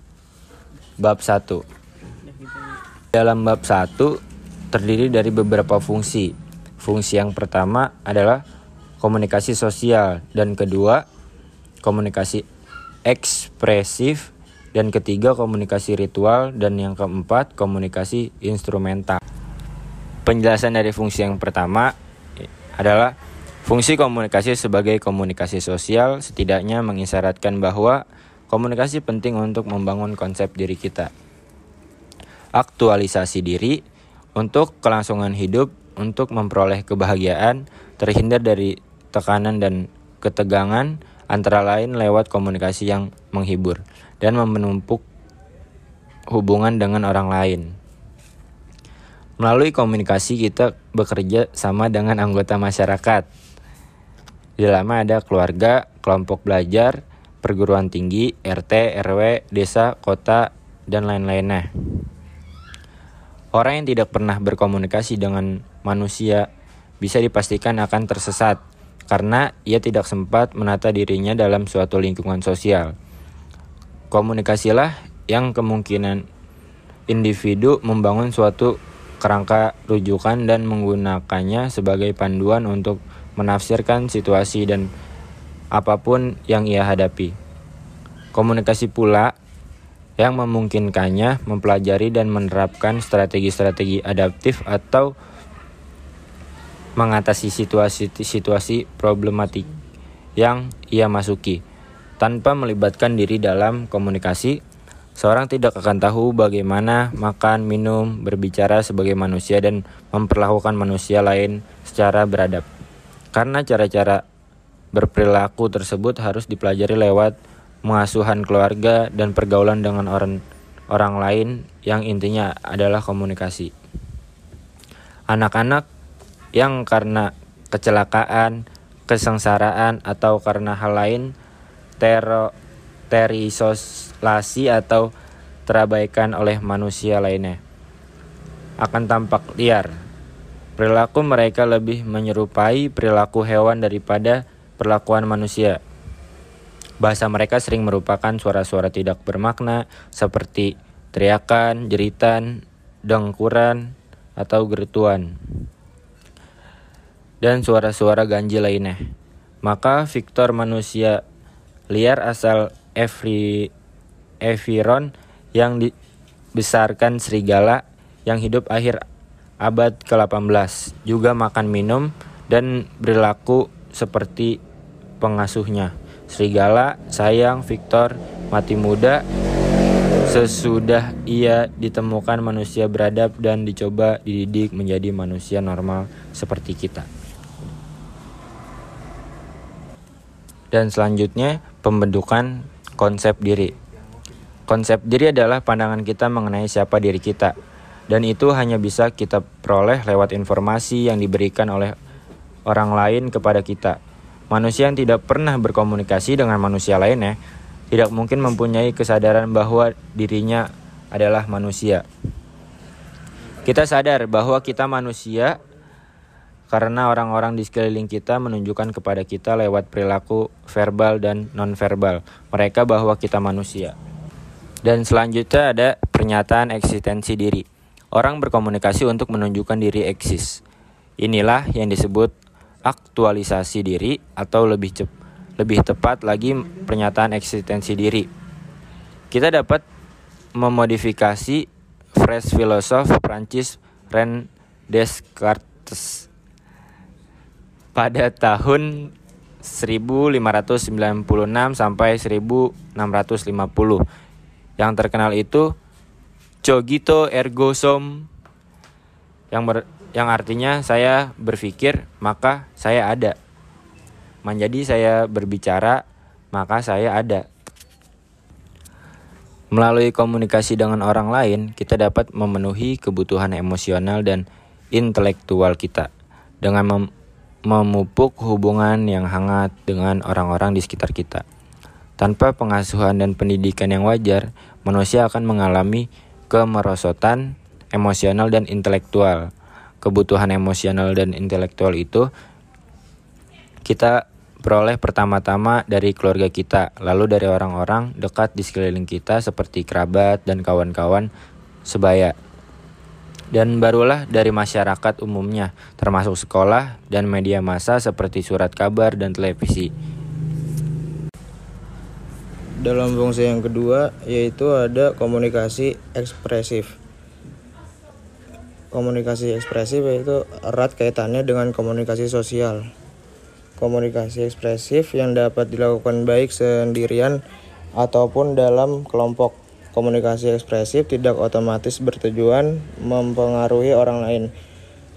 bab 1. Dalam bab 1 terdiri dari beberapa fungsi. Fungsi yang pertama adalah komunikasi sosial dan kedua komunikasi ekspresif dan ketiga komunikasi ritual dan yang keempat komunikasi instrumental. Penjelasan dari fungsi yang pertama adalah fungsi komunikasi sebagai komunikasi sosial setidaknya mengisyaratkan bahwa komunikasi penting untuk membangun konsep diri kita. Aktualisasi diri untuk kelangsungan hidup, untuk memperoleh kebahagiaan, terhindar dari tekanan dan ketegangan, antara lain lewat komunikasi yang menghibur dan menumpuk hubungan dengan orang lain. Melalui komunikasi kita bekerja sama dengan anggota masyarakat. Di dalamnya ada keluarga, kelompok belajar, perguruan tinggi, RT, RW, desa, kota, dan lain-lainnya. Orang yang tidak pernah berkomunikasi dengan manusia bisa dipastikan akan tersesat karena ia tidak sempat menata dirinya dalam suatu lingkungan sosial. Komunikasilah yang kemungkinan individu membangun suatu kerangka rujukan dan menggunakannya sebagai panduan untuk menafsirkan situasi dan apa pun yang ia hadapi. Komunikasi pula yang memungkinkannya mempelajari dan menerapkan strategi-strategi adaptif atau mengatasi situasi-situasi problematik yang ia masuki. Tanpa melibatkan diri dalam komunikasi, Seorang tidak akan tahu bagaimana makan, minum, berbicara sebagai manusia dan memperlakukan manusia lain secara beradab. Karena cara-cara berperilaku tersebut harus dipelajari lewat pengasuhan keluarga dan pergaulan dengan orang orang lain yang intinya adalah komunikasi. Anak-anak yang karena kecelakaan, kesengsaraan atau karena hal lain tero terisolasi atau terabaikan oleh manusia lainnya akan tampak liar. Perilaku mereka lebih menyerupai perilaku hewan daripada perlakuan manusia. Bahasa mereka sering merupakan suara-suara tidak bermakna seperti teriakan, jeritan, dengkuran, atau gerutuan. Dan suara-suara ganjil lainnya. Maka Victor manusia liar asal Evri, Eviron yang dibesarkan serigala yang hidup akhir abad ke-18 juga makan minum dan berlaku seperti pengasuhnya. Serigala sayang Victor mati muda sesudah ia ditemukan manusia beradab dan dicoba dididik menjadi manusia normal seperti kita. Dan selanjutnya pembentukan konsep diri. Konsep diri adalah pandangan kita mengenai siapa diri kita, dan itu hanya bisa kita peroleh lewat informasi yang diberikan oleh orang lain kepada kita. Manusia yang tidak pernah berkomunikasi dengan manusia lainnya tidak mungkin mempunyai kesadaran bahwa dirinya adalah manusia. Kita sadar bahwa kita manusia karena orang-orang di sekeliling kita menunjukkan kepada kita lewat perilaku verbal dan nonverbal mereka bahwa kita manusia. Dan selanjutnya ada pernyataan eksistensi diri. Orang berkomunikasi untuk menunjukkan diri eksis. Inilah yang disebut aktualisasi diri atau lebih cep lebih tepat lagi pernyataan eksistensi diri. Kita dapat memodifikasi phrase filosof Prancis Ren Descartes pada tahun 1596 sampai 1650. Yang terkenal itu cogito ergo sum yang ber, yang artinya saya berpikir maka saya ada. Menjadi saya berbicara maka saya ada. Melalui komunikasi dengan orang lain, kita dapat memenuhi kebutuhan emosional dan intelektual kita dengan mem memupuk hubungan yang hangat dengan orang-orang di sekitar kita. Tanpa pengasuhan dan pendidikan yang wajar, manusia akan mengalami kemerosotan emosional dan intelektual. Kebutuhan emosional dan intelektual itu kita peroleh pertama-tama dari keluarga kita, lalu dari orang-orang dekat di sekeliling kita seperti kerabat dan kawan-kawan sebaya dan barulah dari masyarakat umumnya, termasuk sekolah dan media massa seperti surat kabar dan televisi. Dalam fungsi yang kedua yaitu ada komunikasi ekspresif. Komunikasi ekspresif yaitu erat kaitannya dengan komunikasi sosial. Komunikasi ekspresif yang dapat dilakukan baik sendirian ataupun dalam kelompok Komunikasi ekspresif tidak otomatis bertujuan mempengaruhi orang lain,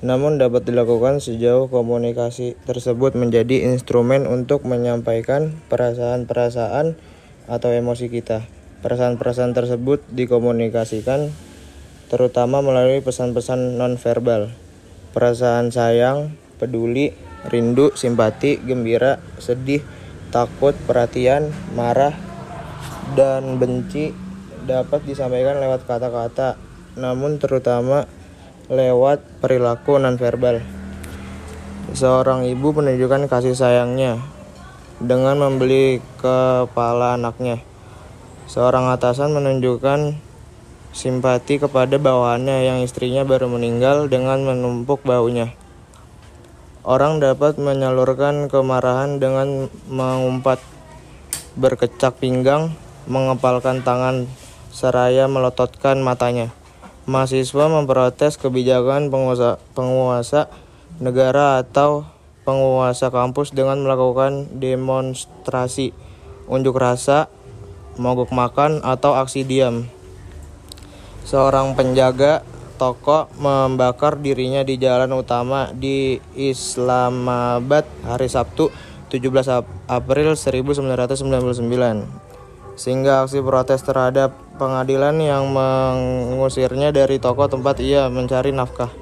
namun dapat dilakukan sejauh komunikasi tersebut menjadi instrumen untuk menyampaikan perasaan-perasaan atau emosi kita. Perasaan-perasaan tersebut dikomunikasikan terutama melalui pesan-pesan nonverbal. Perasaan sayang, peduli, rindu, simpati, gembira, sedih, takut, perhatian, marah, dan benci dapat disampaikan lewat kata-kata, namun terutama lewat perilaku nonverbal. Seorang ibu menunjukkan kasih sayangnya dengan membeli kepala anaknya. Seorang atasan menunjukkan simpati kepada bawahannya yang istrinya baru meninggal dengan menumpuk baunya. Orang dapat menyalurkan kemarahan dengan mengumpat, berkecak pinggang, mengepalkan tangan seraya melototkan matanya. Mahasiswa memprotes kebijakan penguasa, penguasa negara atau penguasa kampus dengan melakukan demonstrasi, unjuk rasa, mogok makan, atau aksi diam. Seorang penjaga toko membakar dirinya di jalan utama di Islamabad hari Sabtu 17 April 1999 sehingga aksi protes terhadap pengadilan yang mengusirnya dari toko tempat ia mencari nafkah.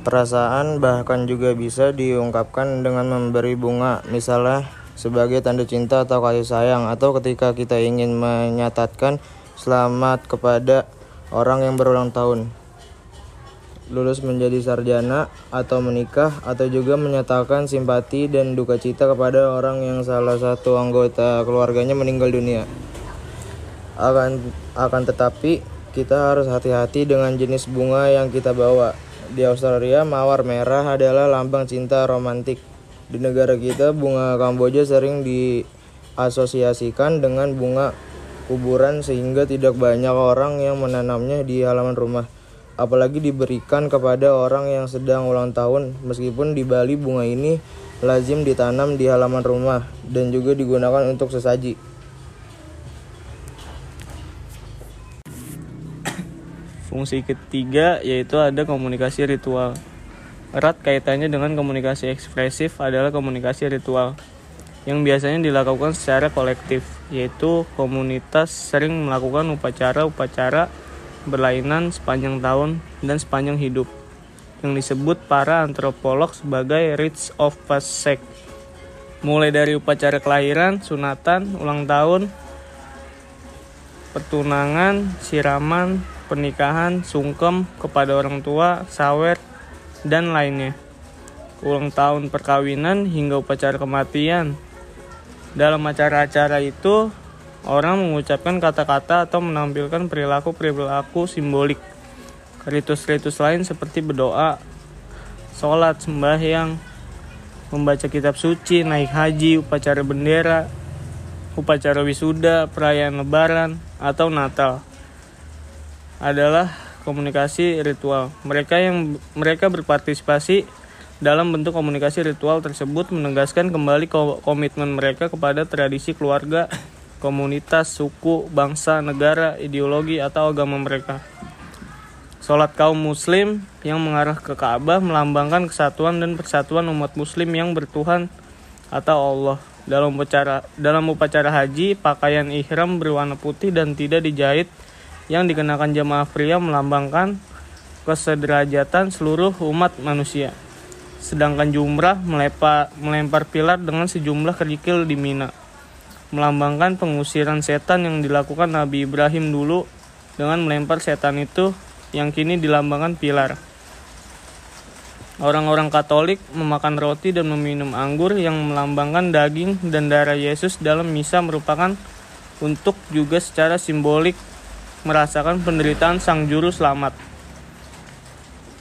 Perasaan bahkan juga bisa diungkapkan dengan memberi bunga, misalnya sebagai tanda cinta atau kasih sayang, atau ketika kita ingin menyatakan selamat kepada orang yang berulang tahun lulus menjadi sarjana atau menikah atau juga menyatakan simpati dan duka cita kepada orang yang salah satu anggota keluarganya meninggal dunia. Akan akan tetapi kita harus hati-hati dengan jenis bunga yang kita bawa. Di Australia, mawar merah adalah lambang cinta romantik. Di negara kita, bunga Kamboja sering diasosiasikan dengan bunga kuburan sehingga tidak banyak orang yang menanamnya di halaman rumah apalagi diberikan kepada orang yang sedang ulang tahun. Meskipun di Bali bunga ini lazim ditanam di halaman rumah dan juga digunakan untuk sesaji. Fungsi ketiga yaitu ada komunikasi ritual. Erat kaitannya dengan komunikasi ekspresif adalah komunikasi ritual yang biasanya dilakukan secara kolektif, yaitu komunitas sering melakukan upacara-upacara berlainan sepanjang tahun dan sepanjang hidup yang disebut para antropolog sebagai rites of passage mulai dari upacara kelahiran, sunatan, ulang tahun, pertunangan, siraman, pernikahan, sungkem kepada orang tua, sawer, dan lainnya. Ulang tahun perkawinan hingga upacara kematian. Dalam acara-acara itu, Orang mengucapkan kata-kata atau menampilkan perilaku-perilaku simbolik. Ritus-ritus lain seperti berdoa, sholat, sembahyang, membaca kitab suci, naik haji, upacara bendera, upacara wisuda, perayaan lebaran, atau Natal adalah komunikasi ritual. Mereka yang mereka berpartisipasi dalam bentuk komunikasi ritual tersebut menegaskan kembali komitmen mereka kepada tradisi keluarga komunitas, suku, bangsa, negara, ideologi, atau agama mereka. Sholat kaum muslim yang mengarah ke Ka'bah melambangkan kesatuan dan persatuan umat muslim yang bertuhan atau Allah. Dalam upacara, dalam upacara haji, pakaian ihram berwarna putih dan tidak dijahit yang dikenakan jamaah pria melambangkan kesederajatan seluruh umat manusia. Sedangkan jumrah melempar, melempar pilar dengan sejumlah kerikil di Mina melambangkan pengusiran setan yang dilakukan Nabi Ibrahim dulu dengan melempar setan itu yang kini dilambangkan pilar. Orang-orang Katolik memakan roti dan meminum anggur yang melambangkan daging dan darah Yesus dalam misa merupakan untuk juga secara simbolik merasakan penderitaan Sang Juru Selamat.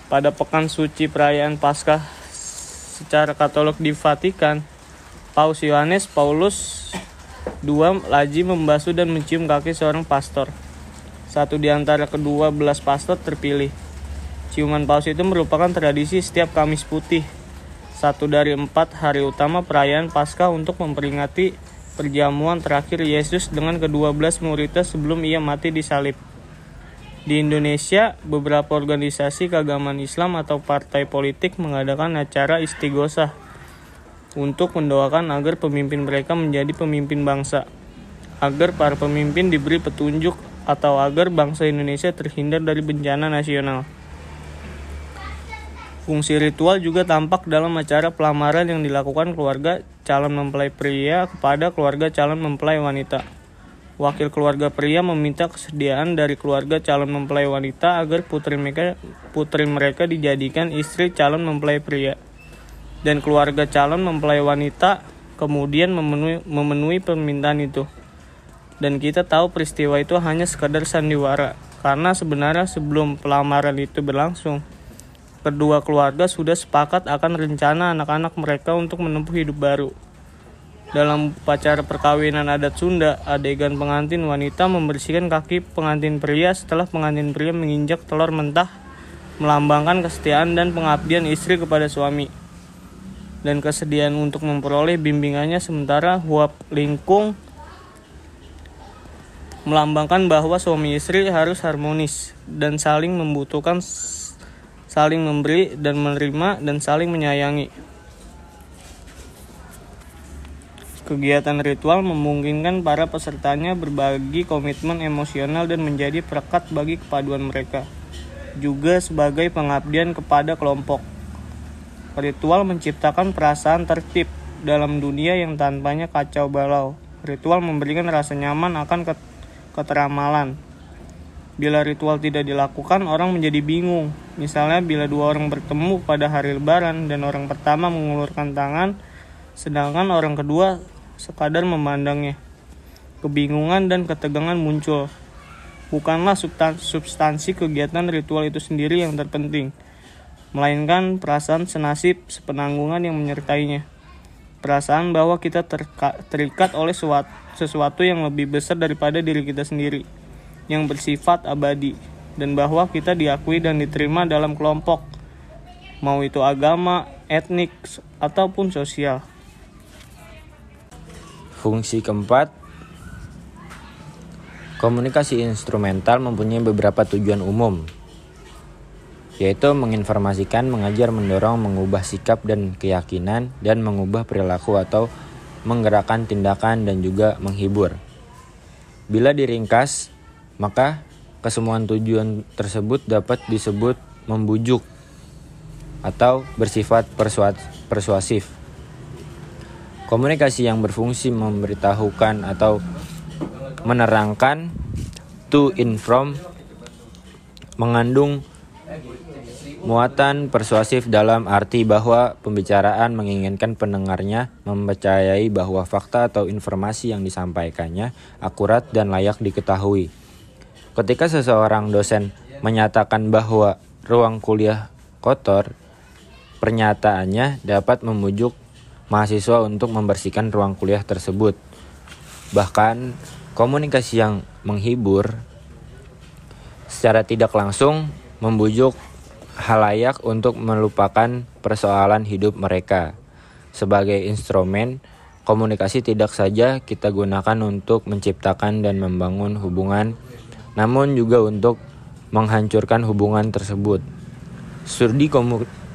Pada pekan suci perayaan Paskah secara Katolik di Vatikan, Paus Yohanes Paulus Dua, Laji membasuh dan mencium kaki seorang pastor. Satu di antara kedua belas pastor terpilih. Ciuman paus itu merupakan tradisi setiap Kamis Putih. Satu dari empat hari utama perayaan Paskah untuk memperingati perjamuan terakhir Yesus dengan kedua belas muridnya sebelum ia mati di salib. Di Indonesia, beberapa organisasi keagamaan Islam atau partai politik mengadakan acara istighosah untuk mendoakan agar pemimpin mereka menjadi pemimpin bangsa, agar para pemimpin diberi petunjuk atau agar bangsa Indonesia terhindar dari bencana nasional. Fungsi ritual juga tampak dalam acara pelamaran yang dilakukan keluarga calon mempelai pria kepada keluarga calon mempelai wanita. Wakil keluarga pria meminta kesediaan dari keluarga calon mempelai wanita agar putri mereka, putri mereka dijadikan istri calon mempelai pria dan keluarga calon mempelai wanita kemudian memenuhi, memenuhi permintaan itu. Dan kita tahu peristiwa itu hanya sekadar sandiwara, karena sebenarnya sebelum pelamaran itu berlangsung, kedua keluarga sudah sepakat akan rencana anak-anak mereka untuk menempuh hidup baru. Dalam upacara perkawinan adat Sunda, adegan pengantin wanita membersihkan kaki pengantin pria setelah pengantin pria menginjak telur mentah, melambangkan kesetiaan dan pengabdian istri kepada suami dan kesediaan untuk memperoleh bimbingannya sementara Huap Lingkung melambangkan bahwa suami istri harus harmonis dan saling membutuhkan saling memberi dan menerima dan saling menyayangi. Kegiatan ritual memungkinkan para pesertanya berbagi komitmen emosional dan menjadi perekat bagi kepaduan mereka. Juga sebagai pengabdian kepada kelompok. Ritual menciptakan perasaan tertib dalam dunia yang tanpanya kacau balau. Ritual memberikan rasa nyaman akan keteramalan. Bila ritual tidak dilakukan, orang menjadi bingung. Misalnya bila dua orang bertemu pada hari lebaran dan orang pertama mengulurkan tangan, sedangkan orang kedua sekadar memandangnya. Kebingungan dan ketegangan muncul. Bukanlah substansi kegiatan ritual itu sendiri yang terpenting, melainkan perasaan senasib sepenanggungan yang menyertainya. Perasaan bahwa kita terikat oleh sesuatu yang lebih besar daripada diri kita sendiri, yang bersifat abadi, dan bahwa kita diakui dan diterima dalam kelompok, mau itu agama, etnik, ataupun sosial. Fungsi keempat, komunikasi instrumental mempunyai beberapa tujuan umum, yaitu menginformasikan, mengajar, mendorong, mengubah sikap dan keyakinan, dan mengubah perilaku atau menggerakkan tindakan dan juga menghibur. Bila diringkas, maka kesemuan tujuan tersebut dapat disebut membujuk atau bersifat persuasif. Komunikasi yang berfungsi memberitahukan atau menerangkan to inform mengandung muatan persuasif dalam arti bahwa pembicaraan menginginkan pendengarnya mempercayai bahwa fakta atau informasi yang disampaikannya akurat dan layak diketahui. Ketika seseorang dosen menyatakan bahwa ruang kuliah kotor, pernyataannya dapat memujuk mahasiswa untuk membersihkan ruang kuliah tersebut. Bahkan komunikasi yang menghibur secara tidak langsung membujuk halayak untuk melupakan persoalan hidup mereka. Sebagai instrumen, komunikasi tidak saja kita gunakan untuk menciptakan dan membangun hubungan, namun juga untuk menghancurkan hubungan tersebut. Studi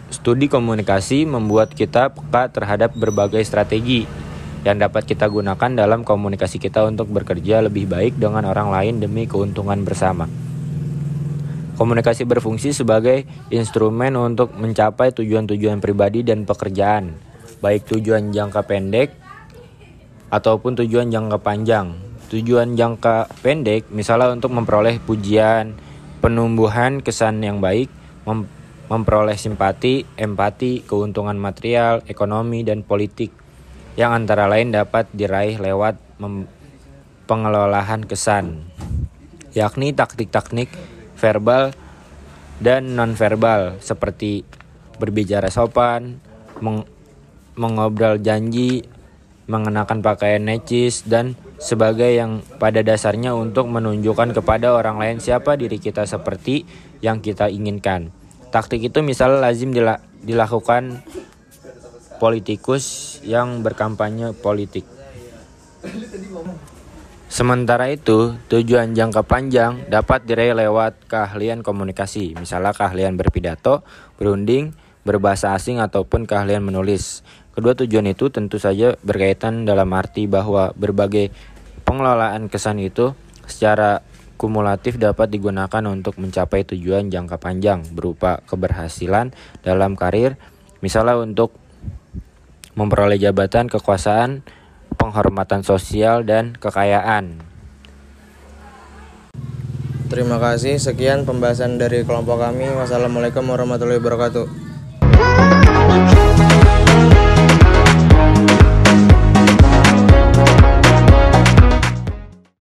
Studi komunikasi membuat kita peka terhadap berbagai strategi yang dapat kita gunakan dalam komunikasi kita untuk bekerja lebih baik dengan orang lain demi keuntungan bersama. Komunikasi berfungsi sebagai instrumen untuk mencapai tujuan-tujuan pribadi dan pekerjaan, baik tujuan jangka pendek ataupun tujuan jangka panjang. Tujuan jangka pendek misalnya untuk memperoleh pujian, penumbuhan kesan yang baik, memperoleh simpati, empati, keuntungan material, ekonomi, dan politik yang antara lain dapat diraih lewat pengelolaan kesan, yakni taktik-taktik verbal dan nonverbal seperti berbicara sopan, meng mengobrol janji, mengenakan pakaian necis, dan sebagai yang pada dasarnya untuk menunjukkan kepada orang lain siapa diri kita seperti yang kita inginkan. Taktik itu misalnya lazim dilakukan politikus yang berkampanye politik. Sementara itu, tujuan jangka panjang dapat diraih lewat keahlian komunikasi, misalnya keahlian berpidato, berunding, berbahasa asing ataupun keahlian menulis. Kedua tujuan itu tentu saja berkaitan dalam arti bahwa berbagai pengelolaan kesan itu secara kumulatif dapat digunakan untuk mencapai tujuan jangka panjang berupa keberhasilan dalam karir, misalnya untuk memperoleh jabatan, kekuasaan, penghormatan sosial, dan kekayaan. Terima kasih. Sekian pembahasan dari kelompok kami. Wassalamualaikum warahmatullahi wabarakatuh.